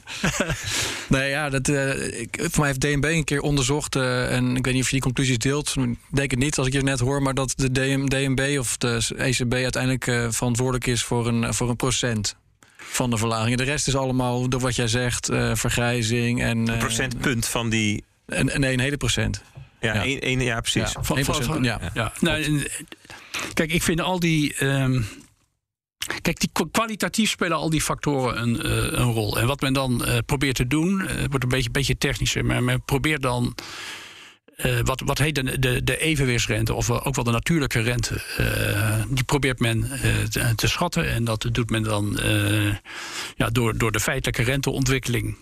nee, ja, dat, uh, ik, voor mij heeft DNB een keer onderzocht. Uh, en ik weet niet of je die conclusies deelt. Ik denk het niet als ik je net hoor. Maar dat de DM, DNB of de ECB uiteindelijk uh, verantwoordelijk is voor een, voor een procent van de verlaging. De rest is allemaal door wat jij zegt, vergrijzing en. Een procentpunt van die. En, nee, een hele procent. Ja, ja. Een, een, ja precies. Ja, van, van, van, ja. ja. Nou, kijk, ik vind al die. Um, Kijk, die kwalitatief spelen al die factoren een, uh, een rol. En wat men dan uh, probeert te doen, uh, wordt een beetje, beetje technischer, maar men probeert dan wat, wat heet de, de, de evenwichtsrente, of ook wel de natuurlijke rente. die probeert men te, te, schatten. En dat doet men dan ja, door, door de feitelijke renteontwikkeling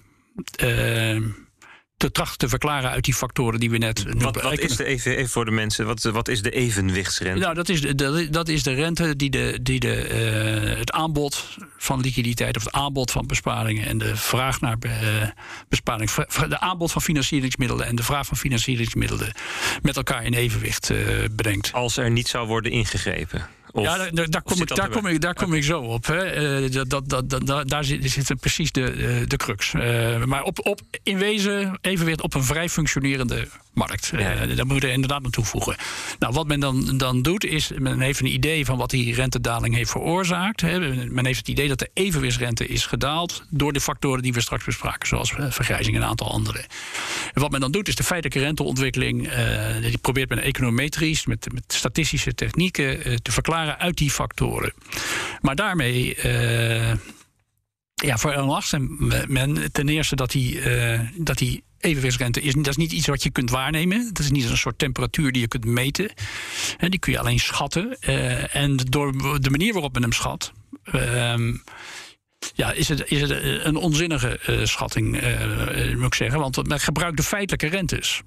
te trachten te verklaren uit die factoren die we net Wat, wat is de even, voor de mensen, wat, wat is de evenwichtsrente? Nou, dat is de, dat is de rente die, de, die de, uh, het aanbod van liquiditeit of het aanbod van besparingen en de vraag naar uh, besparing, de aanbod van financieringsmiddelen en de vraag van financieringsmiddelen met elkaar in evenwicht uh, brengt. Als er niet zou worden ingegrepen ja, daar, daar, kom ik, daar, kom ik, daar kom ik zo op. Hè. Uh, dat, dat, dat, daar zit, zit precies de, eh, de crux. Uh, maar op, op, in wezen evenwicht op een vrij functionerende markt. Ja. Uh, daar moet je inderdaad aan toevoegen. Nou, wat men dan, dan doet, is men heeft een idee van wat die rentedaling heeft veroorzaakt. Hè. Men heeft het idee dat de evenwichtsrente is gedaald door de factoren die we straks bespraken, zoals vergrijzing en een aantal andere. En wat men dan doet, is de feitelijke renteontwikkeling. die probeert men econometrisch met, met statistische technieken te verklaren uit die factoren. Maar daarmee. Uh, ja, veronachtigt men ten eerste dat die, uh, dat die evenwichtsrente is, dat is niet iets wat je kunt waarnemen. Dat is niet een soort temperatuur die je kunt meten. En die kun je alleen schatten. Uh, en door de manier waarop men hem schat. Uh, ja, is het, is het een onzinnige uh, schatting, moet ik zeggen. Want men gebruikt de feitelijke rentes.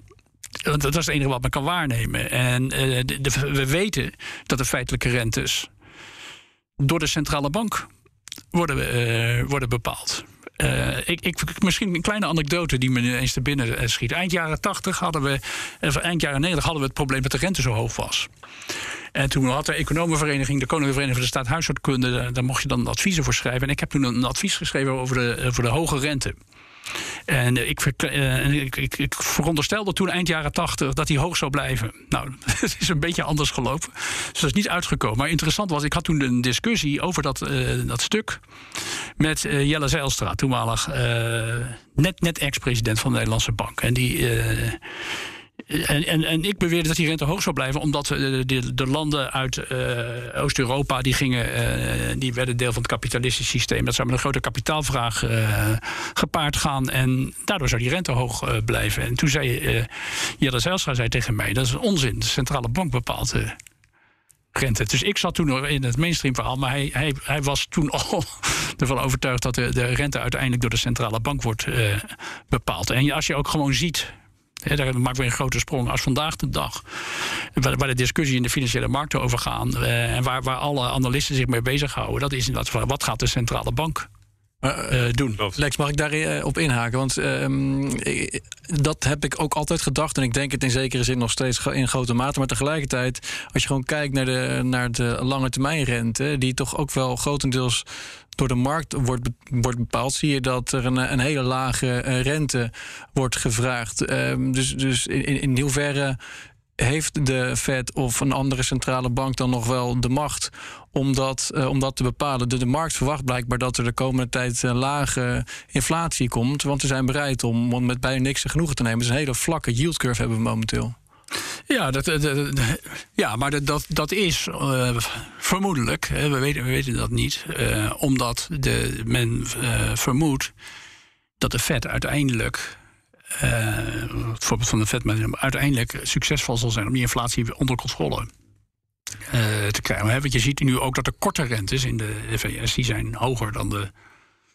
Want dat is het enige wat men kan waarnemen. En de, we weten dat de feitelijke rentes door de centrale bank worden, uh, worden bepaald. Uh, ik, ik, misschien een kleine anekdote die me nu eens te binnen schiet. Eind jaren 80 hadden we, eind jaren 90 hadden we het probleem dat de rente zo hoog was. En toen had de Economenvereniging, de Koninklijke Vereniging voor de Staat Huishoudkunde, daar mocht je dan adviezen voor schrijven. En ik heb toen een advies geschreven over de, over de hoge rente. En eh, ik, uh, ik, ik, veronderstelde toen eind jaren tachtig dat hij hoog zou blijven. Nou, het is een beetje anders gelopen. Dus dat is niet uitgekomen. Maar interessant was, ik had toen een discussie over dat, uh, dat stuk met Jelle Zijlstra, toenmalig net, net ex-president van de Nederlandse Bank. En die en, en, en ik beweerde dat die rente hoog zou blijven, omdat de, de, de landen uit uh, Oost-Europa die gingen, uh, die werden deel van het kapitalistische systeem. Dat zou met een grote kapitaalvraag gepaard gaan. En daardoor zou die rente hoog blijven. En toen zei uh, Jelle Zijlstra zei tegen mij: dat is onzin. De centrale bank bepaalt rente. Dus ik zat toen nog in het mainstream verhaal, maar hij, hij, hij was toen al ervan overtuigd dat de, de rente uiteindelijk door de centrale bank wordt bepaald. En als je ook gewoon ziet He, daar maken we een grote sprong als vandaag de dag. Waar, waar de discussie in de financiële markten over gaan. Uh, en waar, waar alle analisten zich mee bezighouden. Dat is inderdaad wat gaat de centrale bank uh, doen. Lex, mag ik daarop op inhaken? Want uh, dat heb ik ook altijd gedacht. En ik denk het in zekere zin nog steeds in grote mate. Maar tegelijkertijd, als je gewoon kijkt naar de, naar de lange termijn rente, die toch ook wel grotendeels door de markt wordt, wordt bepaald, zie je dat er een, een hele lage eh, rente wordt gevraagd. Um, dus dus in, in hoeverre heeft de Fed of een andere centrale bank dan nog wel de macht om dat, uh, om dat te bepalen? De, de markt verwacht blijkbaar dat er de komende tijd uh, lage inflatie komt. Want ze zijn bereid om, met bijna niks genoegen te nemen. Dus een hele vlakke yield curve hebben we momenteel. Ja, dat, dat, ja maar dat, dat is uh, vermoedelijk, we, weten, we weten dat niet, omdat de, men uh, vermoedt dat de Fed uiteindelijk, het voorbeeld van de Fed, uiteindelijk succesvol zal zijn om die inflatie onder controle te krijgen. Want je ziet nu ook dat de korte rentes in de VS die zijn hoger dan de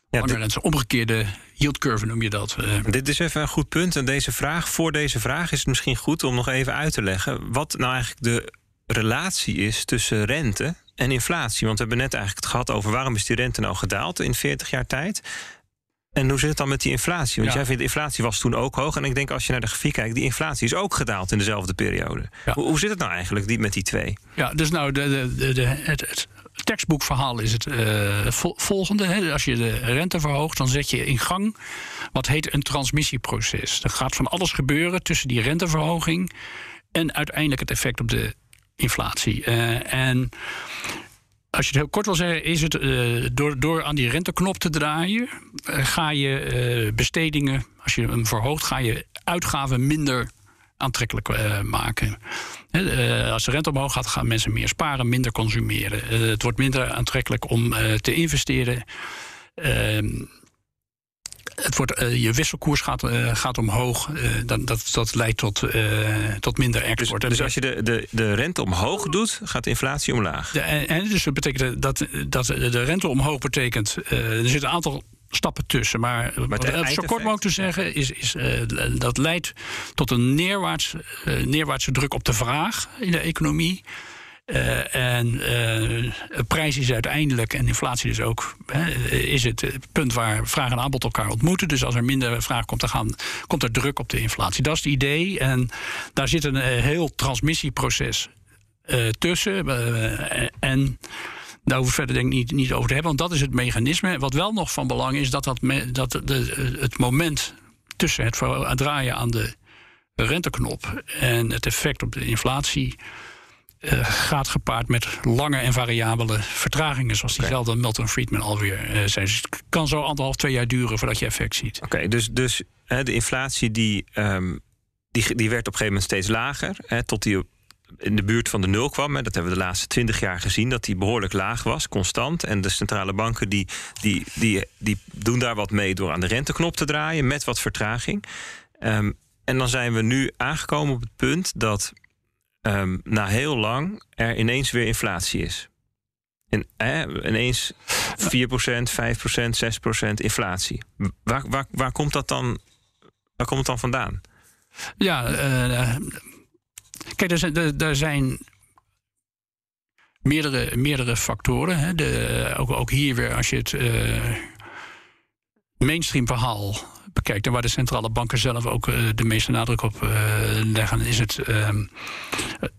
ja, lange Omgekeerde yield curve noem je dat. Eh. Dit is even een goed punt. En deze vraag, voor deze vraag is het misschien goed om nog even uit te leggen... wat nou eigenlijk de relatie is tussen rente en inflatie. Want we hebben net eigenlijk het gehad over... waarom is die rente nou gedaald in 40 jaar tijd... En hoe zit het dan met die inflatie? Want jij vindt de inflatie was toen ook hoog. En ik denk als je naar de grafiek kijkt, die inflatie is ook gedaald in dezelfde periode. Hoe, hoe, zit het nou eigenlijk die, met die twee? Ja, dus nou, de, de, de, het, het, tekstboekverhaal is het uh, volgende. Hè. Als je de rente verhoogt, dan zet je in gang wat heet een transmissieproces. Er gaat van alles gebeuren tussen die renteverhoging en uiteindelijk het effect op de inflatie. Uh, en als je het heel kort wil zeggen, is het uh, door, door aan die renteknop te draaien, ga je bestedingen, als je hem verhoogt, ga je uitgaven minder aantrekkelijk uh, maken. Uh, als de rente omhoog gaat, gaan mensen meer sparen, minder consumeren. Uh, het wordt minder aantrekkelijk om te investeren. Ehm, het wordt, je wisselkoers gaat, gaat omhoog. dat, dat, dat leidt tot, tot minder Dus, export. En dus als je de, de, de rente omhoog doet, gaat de inflatie omlaag. de, en, en dus dat betekent dat, dat de rente omhoog betekent. er zit een aantal stappen tussen. Maar, het wat zo eindeffect- kort mogelijk te zeggen, is, is, eh, dat leidt tot een neerwaarts, eh, neerwaartse druk op de vraag in de economie. Eh, en eh, prijs is uiteindelijk, en inflatie dus ook, hè, is het het punt waar vraag en aanbod elkaar ontmoeten. Dus als er minder vraag komt, dan gaan, komt er druk op de inflatie. Dat is het idee. En daar zit een heel transmissieproces tussen. En daar hoeven we het verder denk ik niet, niet over te hebben, want dat is het mechanisme. Wat wel nog van belang is, dat, dat, me- dat de, het moment tussen het draaien aan de renteknop en het effect op de inflatie eh, gaat gepaard met lange en variabele vertragingen, zoals diezelfde Milton Friedman alweer zei. Dus het kan zo anderhalf, twee jaar duren voordat je effect ziet. Oké, dus, dus hè, de inflatie die, ehm, die, die werd op een gegeven moment steeds lager. Hè, tot die op- in de buurt van de nul kwam. Hè. Dat hebben we de laatste twintig jaar gezien. Dat die behoorlijk laag was, constant. En de centrale banken die, die, die, die doen daar wat mee door aan de renteknop te draaien. Met wat vertraging. Ehm, en dan zijn we nu aangekomen op het punt dat ehm, na heel lang er ineens weer inflatie is. En, hè, ineens 4%, 5%, 6% inflatie. Waar, waar, waar komt dat dan? Waar komt het dan vandaan? Ja, eh, kijk, er zijn, er, zijn meerdere, meerdere factoren. Hè. De, ook, ook hier weer, als je het eh, mainstream verhaal bekijkt... en waar de centrale banken zelf ook eh, de meeste nadruk op eh, leggen... is het, ehm,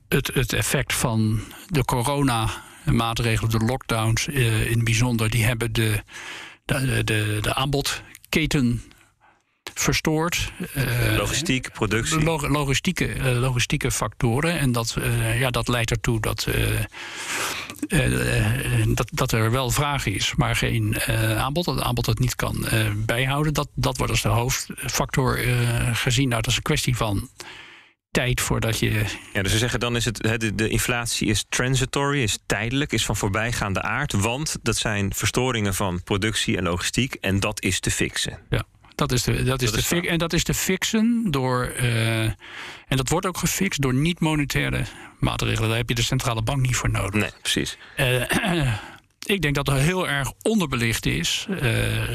het, het effect van de corona-maatregelen, de lockdowns in het bijzonder... die hebben de, de, de, de aanbodketen verstoord. Eh, Logistiek, productie. Log- logistieke, eh, logistieke factoren. En dat, eh, ja, dat leidt ertoe dat, eh, eh, eh, dat, dat er wel vraag is, maar geen eh, aanbod. Dat het aanbod het niet kan eh, bijhouden. Dat, dat wordt als de hoofdfactor eh, gezien. Nou, dat is een kwestie van tijd voordat je. Ja, dus ze zeggen dan is het de, de inflatie is transitory, is tijdelijk, is van voorbijgaande aard. Want dat zijn verstoringen van productie en logistiek. En dat is te fixen. Ja. Dat is, de, dat is Dat de is en dat is te fixen door. eh, en dat wordt ook gefixt door niet-monetaire maatregelen. Daar heb je de centrale bank niet voor nodig. Nee, precies. Eh, ik denk dat er heel erg onderbelicht is. eh,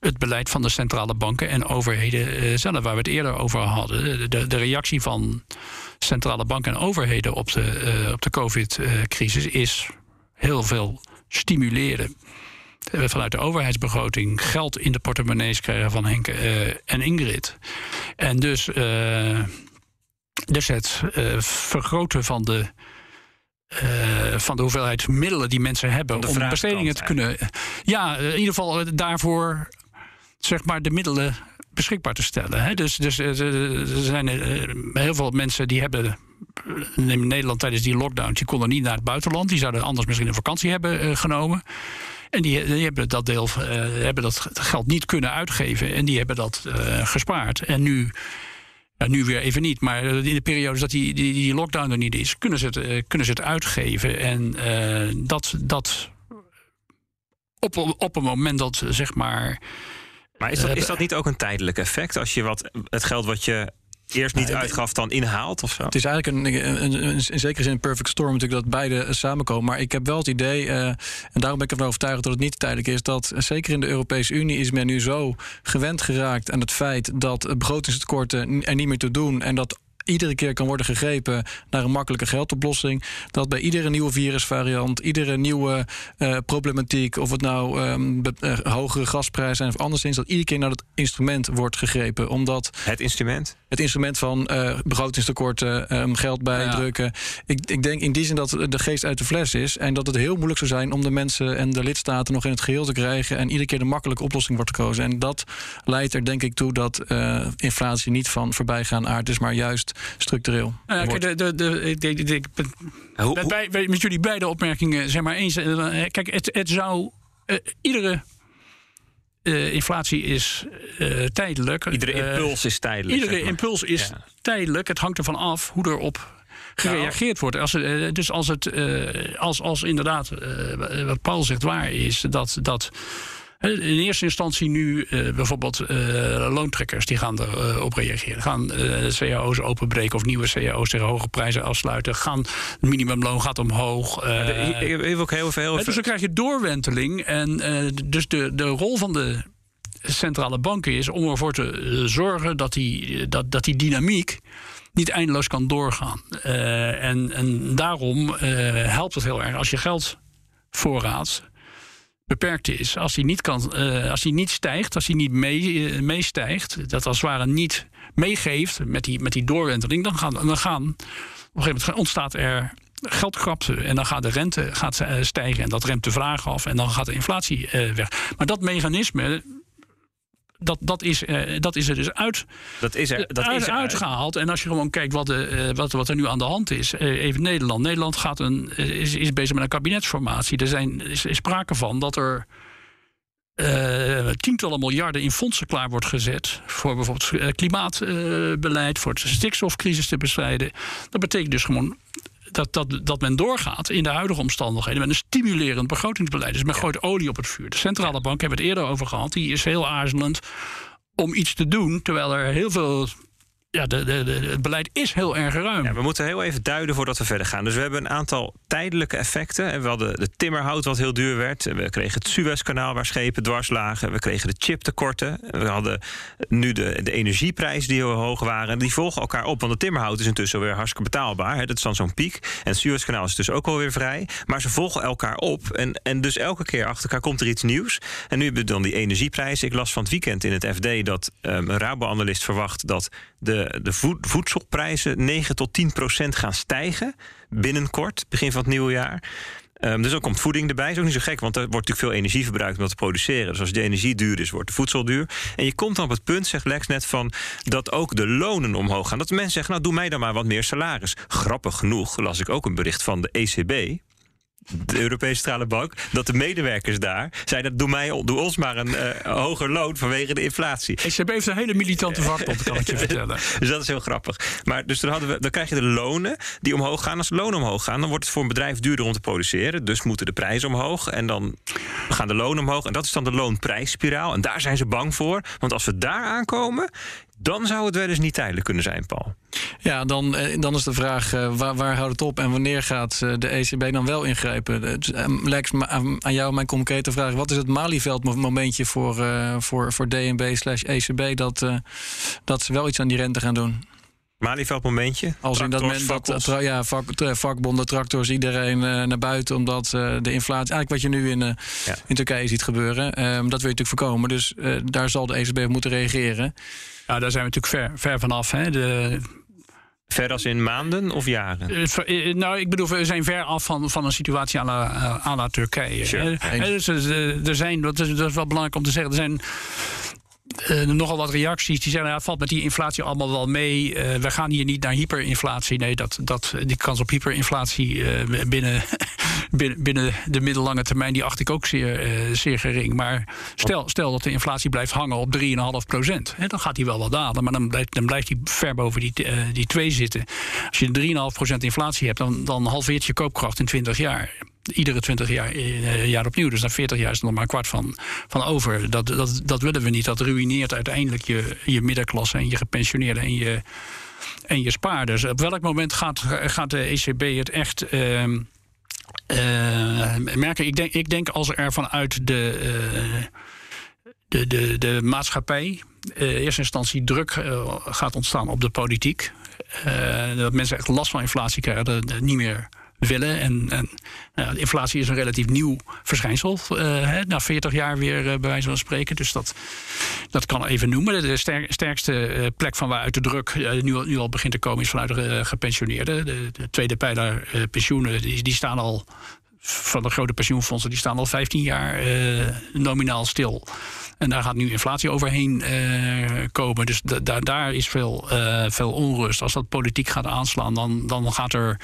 het beleid van de centrale banken en overheden zelf, waar we het eerder over hadden. De, de reactie van centrale banken en overheden op de, op de COVID-crisis is heel veel stimuleren. Eh, Vanuit de overheidsbegroting geld in de portemonnees krijgen van Henk eh, en Ingrid. En dus, eh, dus het vergroten van de van de hoeveelheid middelen die mensen hebben de om bestedingen te kunnen. Ja, in ieder geval daarvoor zeg maar de middelen beschikbaar te stellen. Hè? Dus, dus er zijn heel veel mensen die hebben. In Nederland tijdens die lockdown, die konden niet naar het buitenland. Die zouden anders misschien een vakantie hebben genomen. En die, die hebben dat deel eh, hebben dat geld niet kunnen uitgeven. En die hebben dat eh, gespaard. En nu ja, nu weer even niet, maar in de periodes dat die, die, die lockdown er niet is, kunnen ze het, eh, kunnen ze het uitgeven. En eh, dat, dat op, op een moment dat zeg maar. Maar is dat, Eh, is dat niet ook een tijdelijk effect? Als je wat, het geld wat je eerst niet Nee, uitgaf, dan inhaalt of zo? Het is eigenlijk een, een, een- een- in zekere zin een perfect storm natuurlijk dat beide eh, samenkomen. Maar ik heb wel het idee, eh, en daarom ben ik ervan overtuigd dat het niet tijdelijk is, dat eh, zeker in de Europese Unie is men nu zo gewend geraakt aan het feit dat begrotingstekorten er niet meer toe doen en dat iedere keer kan worden gegrepen naar een makkelijke geldoplossing. Dat bij iedere nieuwe virusvariant, iedere nieuwe problematiek, of het nou ehm, be- eh, hogere gasprijzen zijn of anderszins, dat iedere keer naar dat instrument wordt gegrepen. Omdat Het instrument? Het instrument van eh, begrotingstekorten, ehm, geld bijdrukken. Ik, ik denk in die zin dat de geest uit de fles is. En dat het heel moeilijk zou zijn om de mensen en de lidstaten nog in het geheel te krijgen. En iedere keer de makkelijke oplossing wordt gekozen. En dat leidt er denk ik toe dat eh, inflatie niet van voorbijgaan aard is, maar juist structureel. Nou ja, wordt. kijk, de, de, de, ik, Hoe, bij, bij- met jullie beide opmerkingen zeg maar eens. Eh, Kijk, het, het zou. iedere eh, inflatie is eh, tijdelijk. iedere Eh, impuls is tijdelijk. Iedere zeg maar. impuls is Ja. tijdelijk. Het hangt ervan af hoe erop gereageerd wordt. Als, het, dus als het, als, als inderdaad, wat Paul zegt waar is, dat, dat In eerste instantie nu uh, bijvoorbeeld uh, loontrekkers die gaan erop uh, reageren. Gaan cao's openbreken of nieuwe cao's tegen hoge prijzen afsluiten. Gaan, het minimumloon gaat omhoog. Even ook heel veel. Dus dan krijg je doorwenteling. En dus de, de rol van de centrale banken is om ervoor te zorgen dat die, dat, dat die dynamiek niet eindeloos kan doorgaan. en, en daarom helpt het heel erg als je geldvoorraad beperkt is. Als hij niet, kan, uh, als hij niet stijgt, als hij niet uh, meestijgt, dat als het ware niet meegeeft met die, met die doorwenteling, dan gaan, dan gaan op een gegeven moment ontstaat er geldkrapte en dan gaat de rente gaat eh, stijgen en dat remt de vraag af en dan gaat de inflatie weg. Maar dat mechanisme dat, dat, is, uh, dat is er dus uit, dat is er, dat uit, is er uitgehaald. En als je gewoon kijkt wat, de, uh, wat, wat er nu aan de hand is. Uh, even Nederland. Nederland gaat een, is, is bezig met een kabinetsformatie. Er zijn, is, is sprake van dat er tientallen miljarden in fondsen klaar wordt gezet. Voor bijvoorbeeld klimaatbeleid, voor de stikstofcrisis te bestrijden. Dat betekent dus gewoon dat, dat, dat men doorgaat in de huidige omstandigheden met een stimulerend begrotingsbeleid. Dus men gooit olie op het vuur. De centrale bank hebben we het eerder over gehad. Die is heel aarzelend om iets te doen, terwijl er heel veel ja, de, het beleid is heel erg ruim. Ja, we moeten heel even duiden voordat we verder gaan. Dus we hebben een aantal tijdelijke effecten. We hadden de timmerhout wat heel duur werd. We kregen het Suezkanaal waar schepen dwars lagen. We kregen de chiptekorten. We hadden nu de, de energieprijs die heel hoog waren. Die volgen elkaar op, want de timmerhout is intussen weer hartstikke betaalbaar. Dat is dan zo'n piek. En het Suezkanaal is dus ook alweer vrij. Maar ze volgen elkaar op. En, en dus elke keer achter elkaar komt er iets nieuws. En nu hebben we dan die energieprijs. Ik las van het weekend in het FD dat um, een Rabo-analyst verwacht dat de, de voedselprijzen 9 tot 10 procent gaan stijgen binnenkort, begin van het nieuwe jaar. Um, dus dan komt voeding erbij. is ook niet zo gek, want er wordt natuurlijk veel energie verbruikt om dat te produceren. Dus als de energie duur is, wordt de voedsel duur. En je komt dan op het punt, zegt Lex net, van dat ook de lonen omhoog gaan. Dat de mensen zeggen, nou doe mij dan maar wat meer salaris. Grappig genoeg las ik ook een bericht van de ECB de Europese Centrale Bank, dat de medewerkers daar zeiden: doe, mij, doe ons maar een uh, hoger loon vanwege de inflatie. ECB heeft een hele militante vakbond, kan ik je vertellen. dus dat is heel grappig. Maar dus dan, hadden we, dan krijg je de lonen die omhoog gaan. Als de lonen omhoog gaan, dan wordt het voor een bedrijf duurder om te produceren. Dus moeten de prijzen omhoog. En dan gaan de lonen omhoog. En dat is dan de loonprijsspiraal. En daar zijn ze bang voor. Want als we daar aankomen, dan zou het wel eens niet tijdelijk kunnen zijn, Paul. Ja, dan, eh, dan is de vraag uh, waar, waar houdt het op en wanneer gaat uh, de ECB dan wel ingrijpen? Lex, aan jou mijn concrete vraag. Wat is het Malieveld momentje voor, voor, voor DNB slash ECB dat, dat ze wel iets aan die rente gaan doen? Malieveld momentje? Als in dat men dat ja, vak, vakbonden, tractors, iedereen naar buiten, omdat de inflatie, eigenlijk wat je nu in, ja. in Turkije ziet gebeuren, um, dat wil je natuurlijk voorkomen. Dus daar zal de ECB op moeten reageren. Ja, daar zijn we natuurlijk ver, ver vanaf. Hè. De, Ver als in maanden of jaren? Nou, ik bedoel, we zijn ver af van, van een situatie aan la, Turkije. Sure. dus, er zijn, dat is, dat is wel belangrijk om te zeggen, er zijn uh, nogal wat reacties die zeggen: ja, het valt met die inflatie allemaal wel mee. Uh, we gaan hier niet naar hyperinflatie. Nee, dat, dat, die kans op hyperinflatie uh, binnen, binnen, binnen de middellange termijn die acht ik ook zeer, zeer gering. Maar stel, stel dat de inflatie blijft hangen op 3,5 procent. Dan gaat die wel wat dalen, maar dan blijft, dan blijft die ver boven die, die 2 zitten. Als je 3,5 procent inflatie hebt, dan, dan halveert je koopkracht in 20 jaar iedere 20 jaar, eh, jaar opnieuw. Dus na 40 jaar is er nog maar een kwart van, van over. Dat, dat, dat willen we niet. Dat ruïneert uiteindelijk je, je middenklasse en je gepensioneerden en je, en je spaarders. Op welk moment gaat, gaat de ECB het echt. Uh, uh, merken. Ik denk, ik denk als er vanuit de, uh, de, de, de maatschappij in eerste instantie druk gaat ontstaan op de politiek. dat mensen echt last van inflatie krijgen, dat niet meer willen. En, nou, inflatie is een relatief nieuw verschijnsel. Hè, na 40 jaar weer, uh, bij wijze van spreken. Dus dat, dat kan even noemen. De sterkste uh, plek van waaruit de druk nu, nu, al begint te komen is vanuit de gepensioneerden. De, de tweede pijler pensioenen, die, die staan al van de grote pensioenfondsen, die staan al 15 jaar nominaal stil. En daar gaat nu inflatie overheen uh, komen. Dus da daar is veel, uh, veel onrust. Als dat politiek gaat aanslaan, dan, dan gaat, er,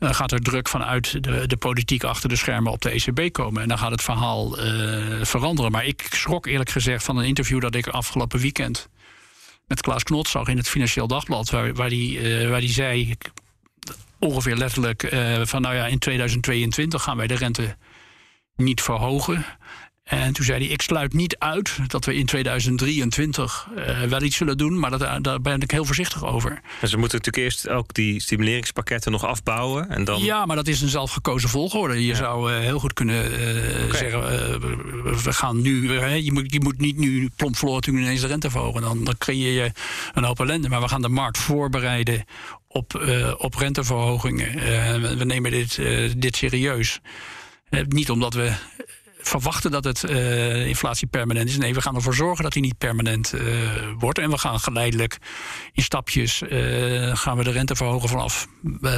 gaat er druk vanuit de, de politiek achter de schermen op de ECB komen. En dan gaat het verhaal veranderen. Maar ik schrok eerlijk gezegd van een interview dat ik afgelopen weekend met Klaas Knot zag in het Financieel Dagblad. Waar, waar die zei, ongeveer letterlijk, van nou ja, in 2022 gaan wij de rente niet verhogen. En toen zei hij: Ik sluit niet uit dat we in 2023 uh, wel iets zullen doen, maar dat, daar ben ik heel voorzichtig over. En ze moeten natuurlijk eerst ook die stimuleringspakketten nog afbouwen. En dan... Ja, maar dat is een zelfgekozen volgorde. Je Ja. zou uh, heel goed kunnen uh, zeggen: We gaan nu. je, moet, je moet niet nu plomp verloren toen ineens de rente verhogen. Dan, dan creëer je een hoop ellende. Maar we gaan de markt voorbereiden op, op renteverhogingen. We nemen dit, dit serieus. niet omdat we verwachten dat het uh, inflatie permanent is. Nee, we gaan ervoor zorgen dat die niet permanent uh, wordt. En we gaan geleidelijk in stapjes uh, gaan we de rente verhogen vanaf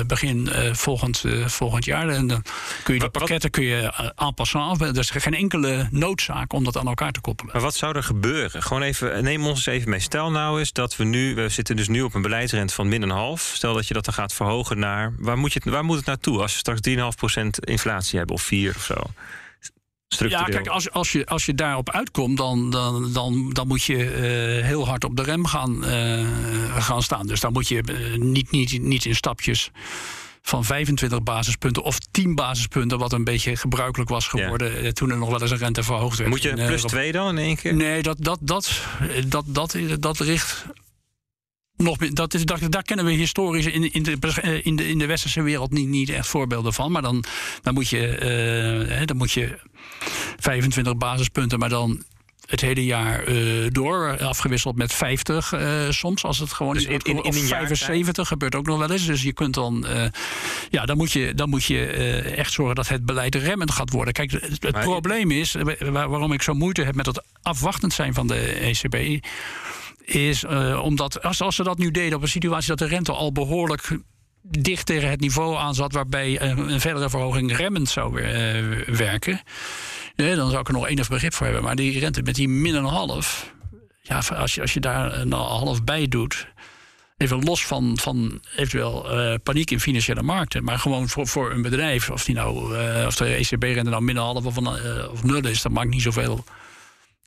begin volgend, volgend jaar. En dan kun je die pakketten kun je aanpassen af. Er is geen enkele noodzaak om dat aan elkaar te koppelen. Maar wat zou er gebeuren? Gewoon even, neem ons eens even mee. Stel nou eens dat we nu, we zitten dus nu op een beleidsrente van min een half. Stel dat je dat dan gaat verhogen naar, waar moet, je waar moet het naartoe als we straks 3,5% inflatie hebben of 4 of zo? Ja, kijk, als, als, je, als je daarop uitkomt, dan, dan, dan, dan moet je uh, heel hard op de rem gaan, uh, gaan staan. Dus dan moet je uh, niet, niet, niet in stapjes van 25 basispunten of 10 basispunten, wat een beetje gebruikelijk was geworden ja. toen er nog wel eens een rente verhoogd werd. Moet je plus 2 dan in één keer? Nee, dat, dat, dat, dat, dat, dat richt nog dat is, dat, daar kennen we historisch in, in, de, in, de, in de westerse wereld niet, niet echt voorbeelden van. Maar dan, dan, moet je, uh, dan moet je 25 basispunten, maar dan het hele jaar uh, door. Afgewisseld met 50 uh, soms, als het gewoon dus is. In, in, in of een 75 gebeurt ook nog wel eens. Dus je kunt dan. Uh, ja, dan moet je, dan moet je echt zorgen dat het beleid remmend gaat worden. Kijk, het, probleem is, waar, waarom ik zo moeite heb met het afwachtend zijn van de ECB is uh, omdat als, als ze dat nu deden op een situatie dat de rente al behoorlijk dicht tegen het niveau aan zat waarbij een, een verdere verhoging remmend zou uh, werken, dan zou ik er nog enig begrip voor hebben. Maar die rente met die min een half, ja, als je, als je daar een half bij doet. Even los van, van eventueel paniek in financiële markten. Maar gewoon voor, voor een bedrijf, of, die nou, of de ECB-rente nou min een half of, of nul is, dat maakt niet zoveel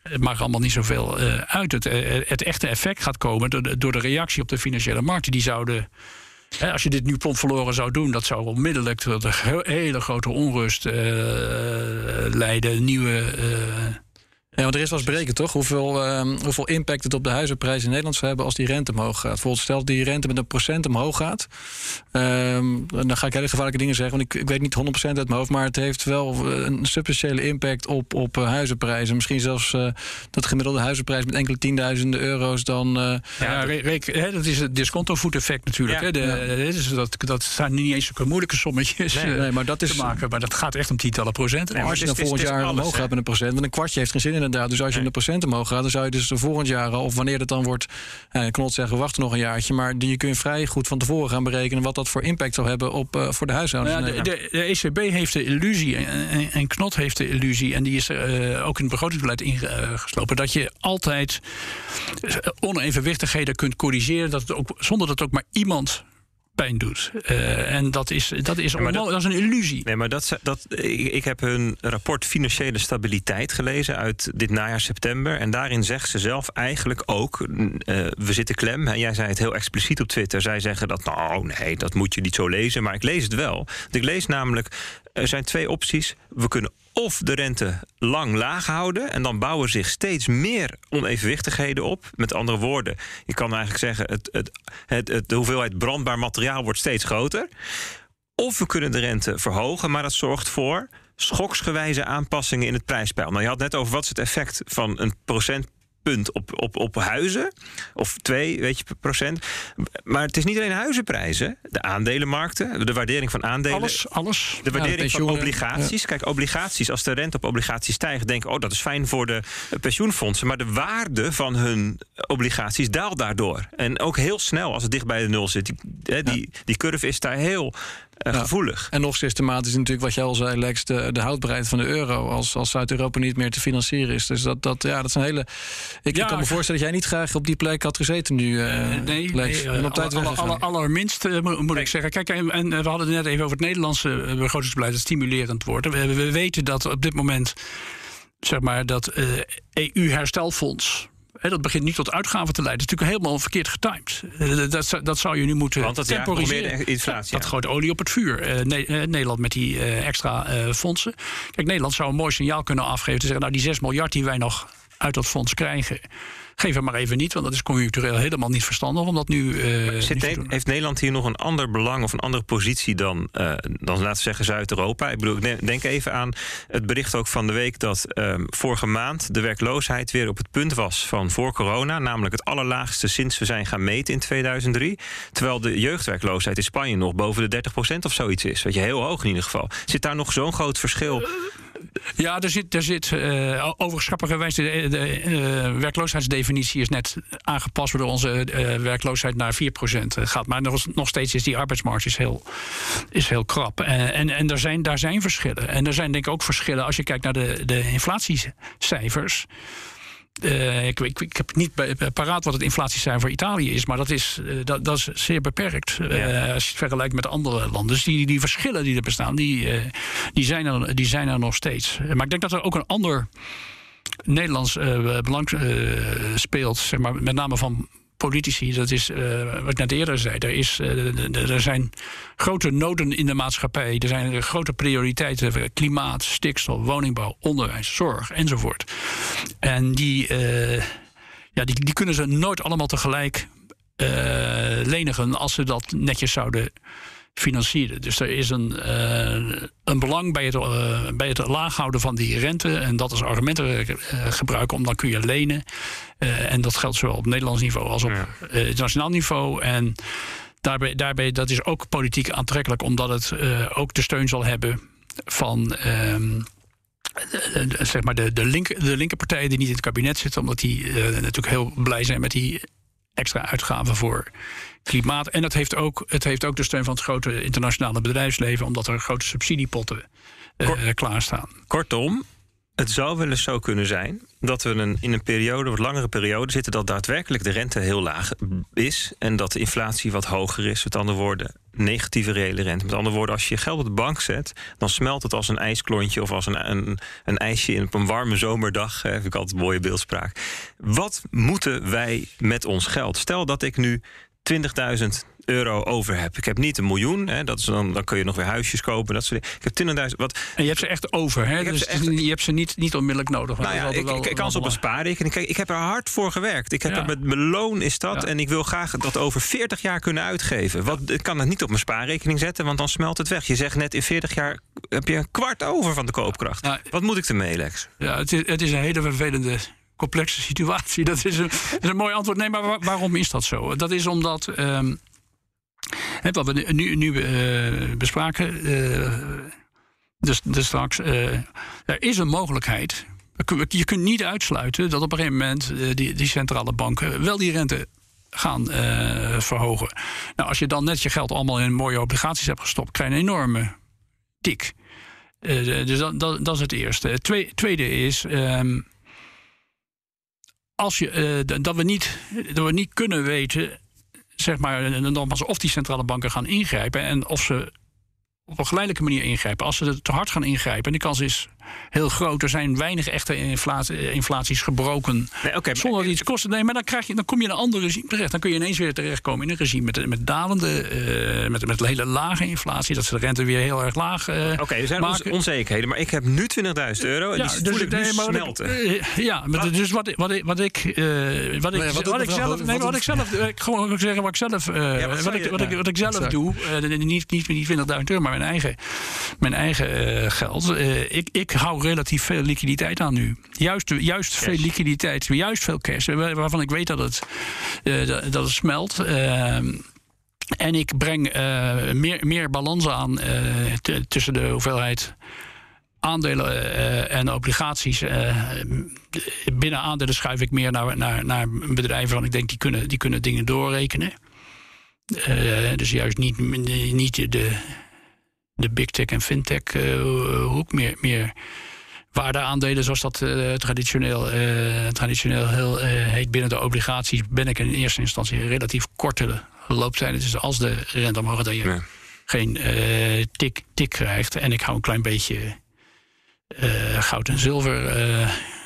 het maakt allemaal niet zoveel uh, uit. Het, uh, het, echte effect gaat komen door de, reactie op de financiële markten. Die zouden, als je dit nu plomp verloren zou doen, dat zou onmiddellijk tot een hele grote onrust uh, leiden. Nieuwe. Ja, want er is wel eens berekend, toch? Hoeveel, um, hoeveel impact het op de huizenprijs in Nederland zou hebben als die rente omhoog gaat. Bijvoorbeeld, stel dat die rente met een procent omhoog gaat. Um, dan ga ik hele gevaarlijke dingen zeggen, want ik, ik weet niet 100% uit mijn hoofd, maar het heeft wel een substantiële impact op, op uh, huizenprijzen. Misschien zelfs uh, dat de gemiddelde huizenprijs met enkele tienduizenden euro's dan. Uh, ja, Rick, hè, dat is het disconto-voeteffect natuurlijk. Ja, hè, de, ja. dus dat, dat zijn niet eens zulke moeilijke sommetjes nee, nee, maar dat is, te maken, maar dat gaat echt om tientallen procenten. Maar als je dan volgend jaar alles, omhoog gaat met een procent, want een kwartje heeft geen zin inderdaad. Dus als je nee. met een procent omhoog gaat, dan zou je dus de volgend jaar, of wanneer dat dan wordt, eh, ik kan not zeggen, we wachten nog een jaartje, maar je kunt vrij goed van tevoren gaan berekenen wat dat voor impact zou hebben op, uh, voor de huishoudens. Nou ja, de, de, de, ECB heeft de illusie, en, en, en, Knot heeft de illusie, en die is uh, ook in het begrotingsbeleid ingeslopen, dat je altijd onevenwichtigheden kunt corrigeren, dat het ook, zonder dat ook maar iemand pijn doet. Uh, en dat is, dat, is ja, dat, dat, is een illusie. Nee, maar dat, dat, ik, ik heb hun rapport Financiële Stabiliteit gelezen uit dit najaar september. En daarin zegt ze zelf eigenlijk ook: uh, we zitten klem. En jij zei het heel expliciet op Twitter. Zij zeggen dat, nou nee, dat moet je niet zo lezen. Maar ik lees het wel. Want ik lees namelijk: er zijn twee opties. We kunnen of de rente lang laag houden en dan bouwen zich steeds meer onevenwichtigheden op. Met andere woorden, je kan eigenlijk zeggen: het, het, het, het, de hoeveelheid brandbaar materiaal wordt steeds groter. Of we kunnen de rente verhogen, maar dat zorgt voor schoksgewijze aanpassingen in het prijspeil. Nou, je had net over wat is het effect van een procent punt op, op, op huizen. Of twee, weet je, procent. Maar het is niet alleen huizenprijzen. De aandelenmarkten, de waardering van aandelen. Alles, alles. De waardering ja, van obligaties. Ja. Kijk, obligaties, als de rente op obligaties stijgt... denken, oh, dat is fijn voor de pensioenfondsen. Maar de waarde van hun obligaties daalt daardoor. En ook heel snel, als het dicht bij de nul zit. Die, die, die curve is daar heel... Uh, gevoelig. En nog systematisch natuurlijk wat jij al zei, Lex, de, de houdbaarheid van de euro als, als Zuid-Europa niet meer te financieren is. Dus dat, dat, ja, dat is een hele. Ik, ja, ik kan me voorstellen dat jij niet graag op die plek had gezeten nu. Uh, nee, Lex. nee, en op tijd aller, aller, allerminst moet ik zeggen. Kijk, en, en, we hadden het net even over het Nederlandse begrotingsbeleid dat stimulerend wordt. We, we weten dat op dit moment, zeg maar, dat EU-herstelfonds dat begint nu tot uitgaven te leiden. Dat is natuurlijk helemaal verkeerd getimed. Eh, dat, dat zou je nu moeten Want dat temporiseren. Inflatie. Dat gooit olie op het vuur. Nederland met die extra fondsen. Kijk, Nederland zou een mooi signaal kunnen afgeven. Te zeggen, nou die 6 miljard die wij nog uit dat fonds krijgen Geef hem maar even niet, want dat is conjunctureel helemaal niet verstandig om dat nu. Uh, Zit, heeft Nederland hier nog een ander belang of een andere positie dan, uh, dan laten we zeggen, Zuid-Europa? Ik bedoel, ik denk even aan het bericht ook van de week dat uh, vorige maand de werkloosheid weer op het punt was van voor corona, namelijk het allerlaagste sinds we zijn gaan meten in 2003. Terwijl de jeugdwerkloosheid in Spanje nog boven de 30% of zoiets is. Weet je, heel hoog in ieder geval. Zit daar nog zo'n groot verschil? Ja, er zit, er zit uh, overigens de, de uh, werkloosheidsdefinitie is net aangepast, waardoor onze uh, werkloosheid naar 4% gaat. Maar nog, nog steeds is die arbeidsmarkt is heel, is heel krap. en en er zijn, daar zijn verschillen. En er zijn denk ik ook verschillen als je kijkt naar de, de inflatiecijfers. Uh, ik, ik, ik, heb niet paraat wat het inflatiecijfer voor Italië is, maar dat is, uh, dat, dat, is zeer beperkt. Uh, ja. Als je het vergelijkt met andere landen. Dus die, die verschillen die er bestaan, die, die, zijn er, die zijn er nog steeds. Maar ik denk dat er ook een ander Nederlands belang speelt, zeg maar, met name van politici, dat is uh, wat ik net eerder zei. Er, is, uh, er zijn grote noden in de maatschappij. Er zijn grote prioriteiten: klimaat, stikstof, woningbouw, onderwijs, zorg enzovoort. En die, ja, die, die kunnen ze nooit allemaal tegelijk lenigen als ze dat netjes zouden financieren. Dus er is een, uh, een belang bij het, uh, bij het laag houden van die rente. En dat als argumenten uh, gebruiken, om dan kun je lenen. en dat geldt zowel op Nederlands niveau als op internationaal niveau. En daarbij, daarbij, dat is ook politiek aantrekkelijk, omdat het ook de steun zal hebben van. Ehm, zeg maar de, de, link, de linkerpartijen die niet in het kabinet zitten, omdat die natuurlijk heel blij zijn met die extra uitgaven voor klimaat. En het heeft, ook, het heeft ook de steun van het grote internationale bedrijfsleven, omdat er grote subsidiepotten uh, klaarstaan. Kortom, het zou wel eens zo kunnen zijn dat we een, in een periode, wat langere periode zitten, dat daadwerkelijk de rente heel laag is en dat de inflatie wat hoger is. Met andere woorden, negatieve reële rente. Met andere woorden, als je geld op de bank zet, dan smelt het als een ijsklontje of als een, een, een ijsje op een warme zomerdag. Heb ik altijd een mooie beeldspraak. Wat moeten wij met ons geld? Stel dat ik nu 20.000 euro over heb. Ik heb niet een miljoen. Hè, dat is dan, dan kun je nog weer huisjes kopen. Dat soort dingen. Ik heb 20.000. Wat... En je hebt ze echt over. Hè? Dus echt... je hebt ze niet, niet onmiddellijk nodig. Nou ja, ik, ik, kan ze op een spaarrekening. Kijk, ik heb er hard voor gewerkt. Ik heb er met mijn loon is dat. En ik wil graag dat over 40 jaar kunnen uitgeven. Wat, ik kan het niet op mijn spaarrekening zetten, want dan smelt het weg. Je zegt net in 40 jaar heb je een kwart over van de koopkracht. Wat moet ik ermee, Lex? Ja, het is, het is een hele vervelende complexe situatie. Dat is een, dat is een mooi antwoord. Nee, maar waarom is dat zo? Dat is omdat. Um, wat we nu, nu uh, bespraken. Uh, dus, dus straks. Uh, er is een mogelijkheid. Je kunt niet uitsluiten dat op een gegeven moment die, die centrale banken wel die rente gaan verhogen. Nou, als je dan net je geld allemaal in mooie obligaties hebt gestopt, krijg je een enorme tik. dus dat, dat, dat, is het eerste. Het tweede is. Um, als je, dat, we niet, dat we niet kunnen weten, zeg maar, of die centrale banken gaan ingrijpen en of ze op een geleidelijke manier ingrijpen. Als ze te hard gaan ingrijpen, en de kans is heel groot. Er zijn weinig echte inflatie, inflaties gebroken. Nee, okay, zonder dat iets kost. Nee, maar dan, krijg je, dan kom je in een ander regime terecht. Dan kun je ineens weer terechtkomen in een regime met, met dalende, uh, met, met hele lage inflatie. Dat ze de rente weer heel erg laag uh, Oké, er zijn maken. onzekerheden. Maar ik heb nu 20.000 euro en ja, die dus voel ik nu smelten. Uh, ja, maar dus wat, wat, wat ik, wat ik, wat, wat ik zelf, nee, wat ik zelf, ik gewoon zeggen wat ik zelf, ja, wat, ik, wat, ik, wat ik zelf doe, niet, niet, niet 20.000 euro, maar mijn eigen, mijn eigen geld. ik, ik hou relatief veel liquiditeit aan nu. Juist, juist veel liquiditeit, juist veel cash. Waarvan ik weet dat het, uh, dat het smelt. Uh, en ik breng uh, meer, meer balans aan tussen de hoeveelheid aandelen en obligaties. binnen aandelen schuif ik meer naar, naar, naar bedrijven van ik denk die kunnen, die kunnen dingen doorrekenen. dus juist niet, niet de, de big tech en fintech hoek, meer, meer waardeaandelen, zoals dat uh, traditioneel, uh, traditioneel heel, uh, heet binnen de obligaties, ben ik in eerste instantie relatief korte looptijden. Dus als de rente omhoog dat je geen tik, tik krijgt. En ik hou een klein beetje goud en zilver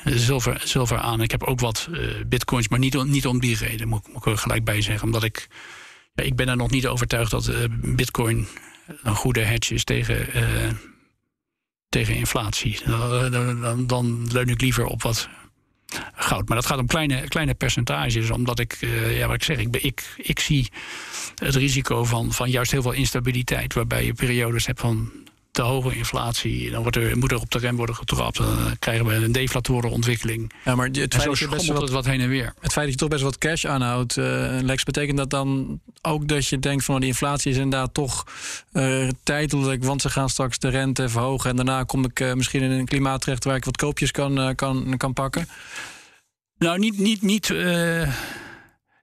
zilver, zilver aan. Ik heb ook wat bitcoins, maar niet, niet om die reden, moet, moet ik er gelijk bij zeggen. Omdat ik, ja, ik ben er nog niet overtuigd dat bitcoin een goede hedge is tegen, tegen inflatie. Dan, dan, dan leun ik liever op wat goud. Maar dat gaat om kleine, kleine percentages, omdat ik, uh, ja, wat ik zeg, ik, ik, ik zie het risico van, van juist heel veel instabiliteit, waarbij je periodes hebt van te hoge inflatie. Dan wordt er, moet er op de rem worden getrapt. Dan krijgen we een deflatoren ontwikkeling. Ja, maar het feit dat je best wat, wat heen en weer. Het feit dat je toch best wat cash aanhoudt, uh, Lex, betekent dat dan ook dat je denkt van die inflatie is inderdaad toch uh, tijdelijk, want ze gaan straks de rente verhogen en daarna kom ik uh, misschien in een klimaat terecht waar ik wat koopjes kan, kan, kan pakken? Nou, niet. niet, niet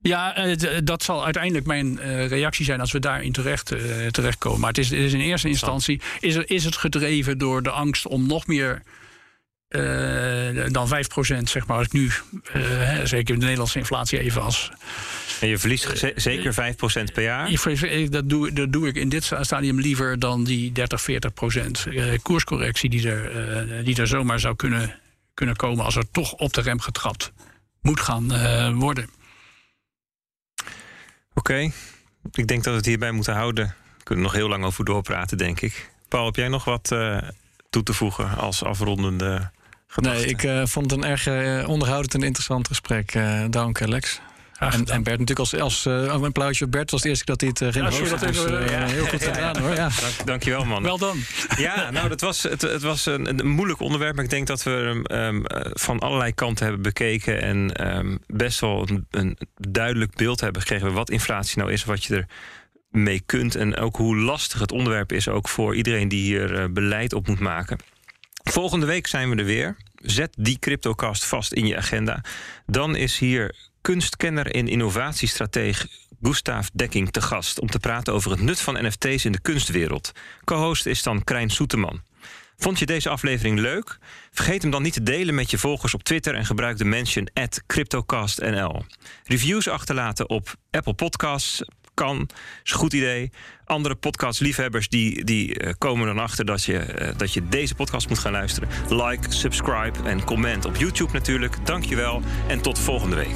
ja, eh, dat zal uiteindelijk mijn eh, reactie zijn als we daarin terecht, uh, terechtkomen. Maar het is, het is in eerste instantie is, er, is het gedreven door de angst om nog meer uh, dan 5%, zeg maar, als ik nu, zeker de Nederlandse inflatie even als. En je verliest zeker 5% per jaar? Dat doe, dat doe ik in dit stadium liever dan die 30, 40% koerscorrectie die er, die er zomaar zou kunnen, kunnen komen als er toch op de rem getrapt moet gaan worden. Oké, ik denk dat we het hierbij moeten houden. We kunnen nog heel lang over doorpraten, denk ik. Paul, heb jij nog wat uh, toe te voegen als afrondende gedachte? Nee, ik uh, vond het een erg uh, onderhoudend en interessant gesprek. dank, Alex. En, en, Bert natuurlijk als, als uh, een applausje Bert was de eerste dat hij het uh, ging ja, dat dus, uh, ja. heel goed gedaan hoor. Ja. Dank, dankjewel man. Wel dan. Ja, nou dat was, het, het was een, een, moeilijk onderwerp, maar ik denk dat we hem um, van allerlei kanten hebben bekeken en um, best wel een, een, duidelijk beeld hebben gekregen wat inflatie nou is, wat je er mee kunt en ook hoe lastig het onderwerp is ook voor iedereen die hier beleid op moet maken. Volgende week zijn we er weer. Zet die CryptoCast vast in je agenda. Dan is hier kunstkenner en innovatiestratege Gustav Dekking te gast om te praten over het nut van NFT's in de kunstwereld. Co-host is dan Krijn Soeteman. Vond je deze aflevering leuk? Vergeet hem dan niet te delen met je volgers op Twitter en gebruik de mention CryptocastNL. Reviews achterlaten op Apple Podcasts kan, is een goed idee. Andere podcastliefhebbers die, die uh, komen dan achter dat je, uh, dat je deze podcast moet gaan luisteren. Like, subscribe en comment op YouTube natuurlijk. Dankjewel en tot volgende week.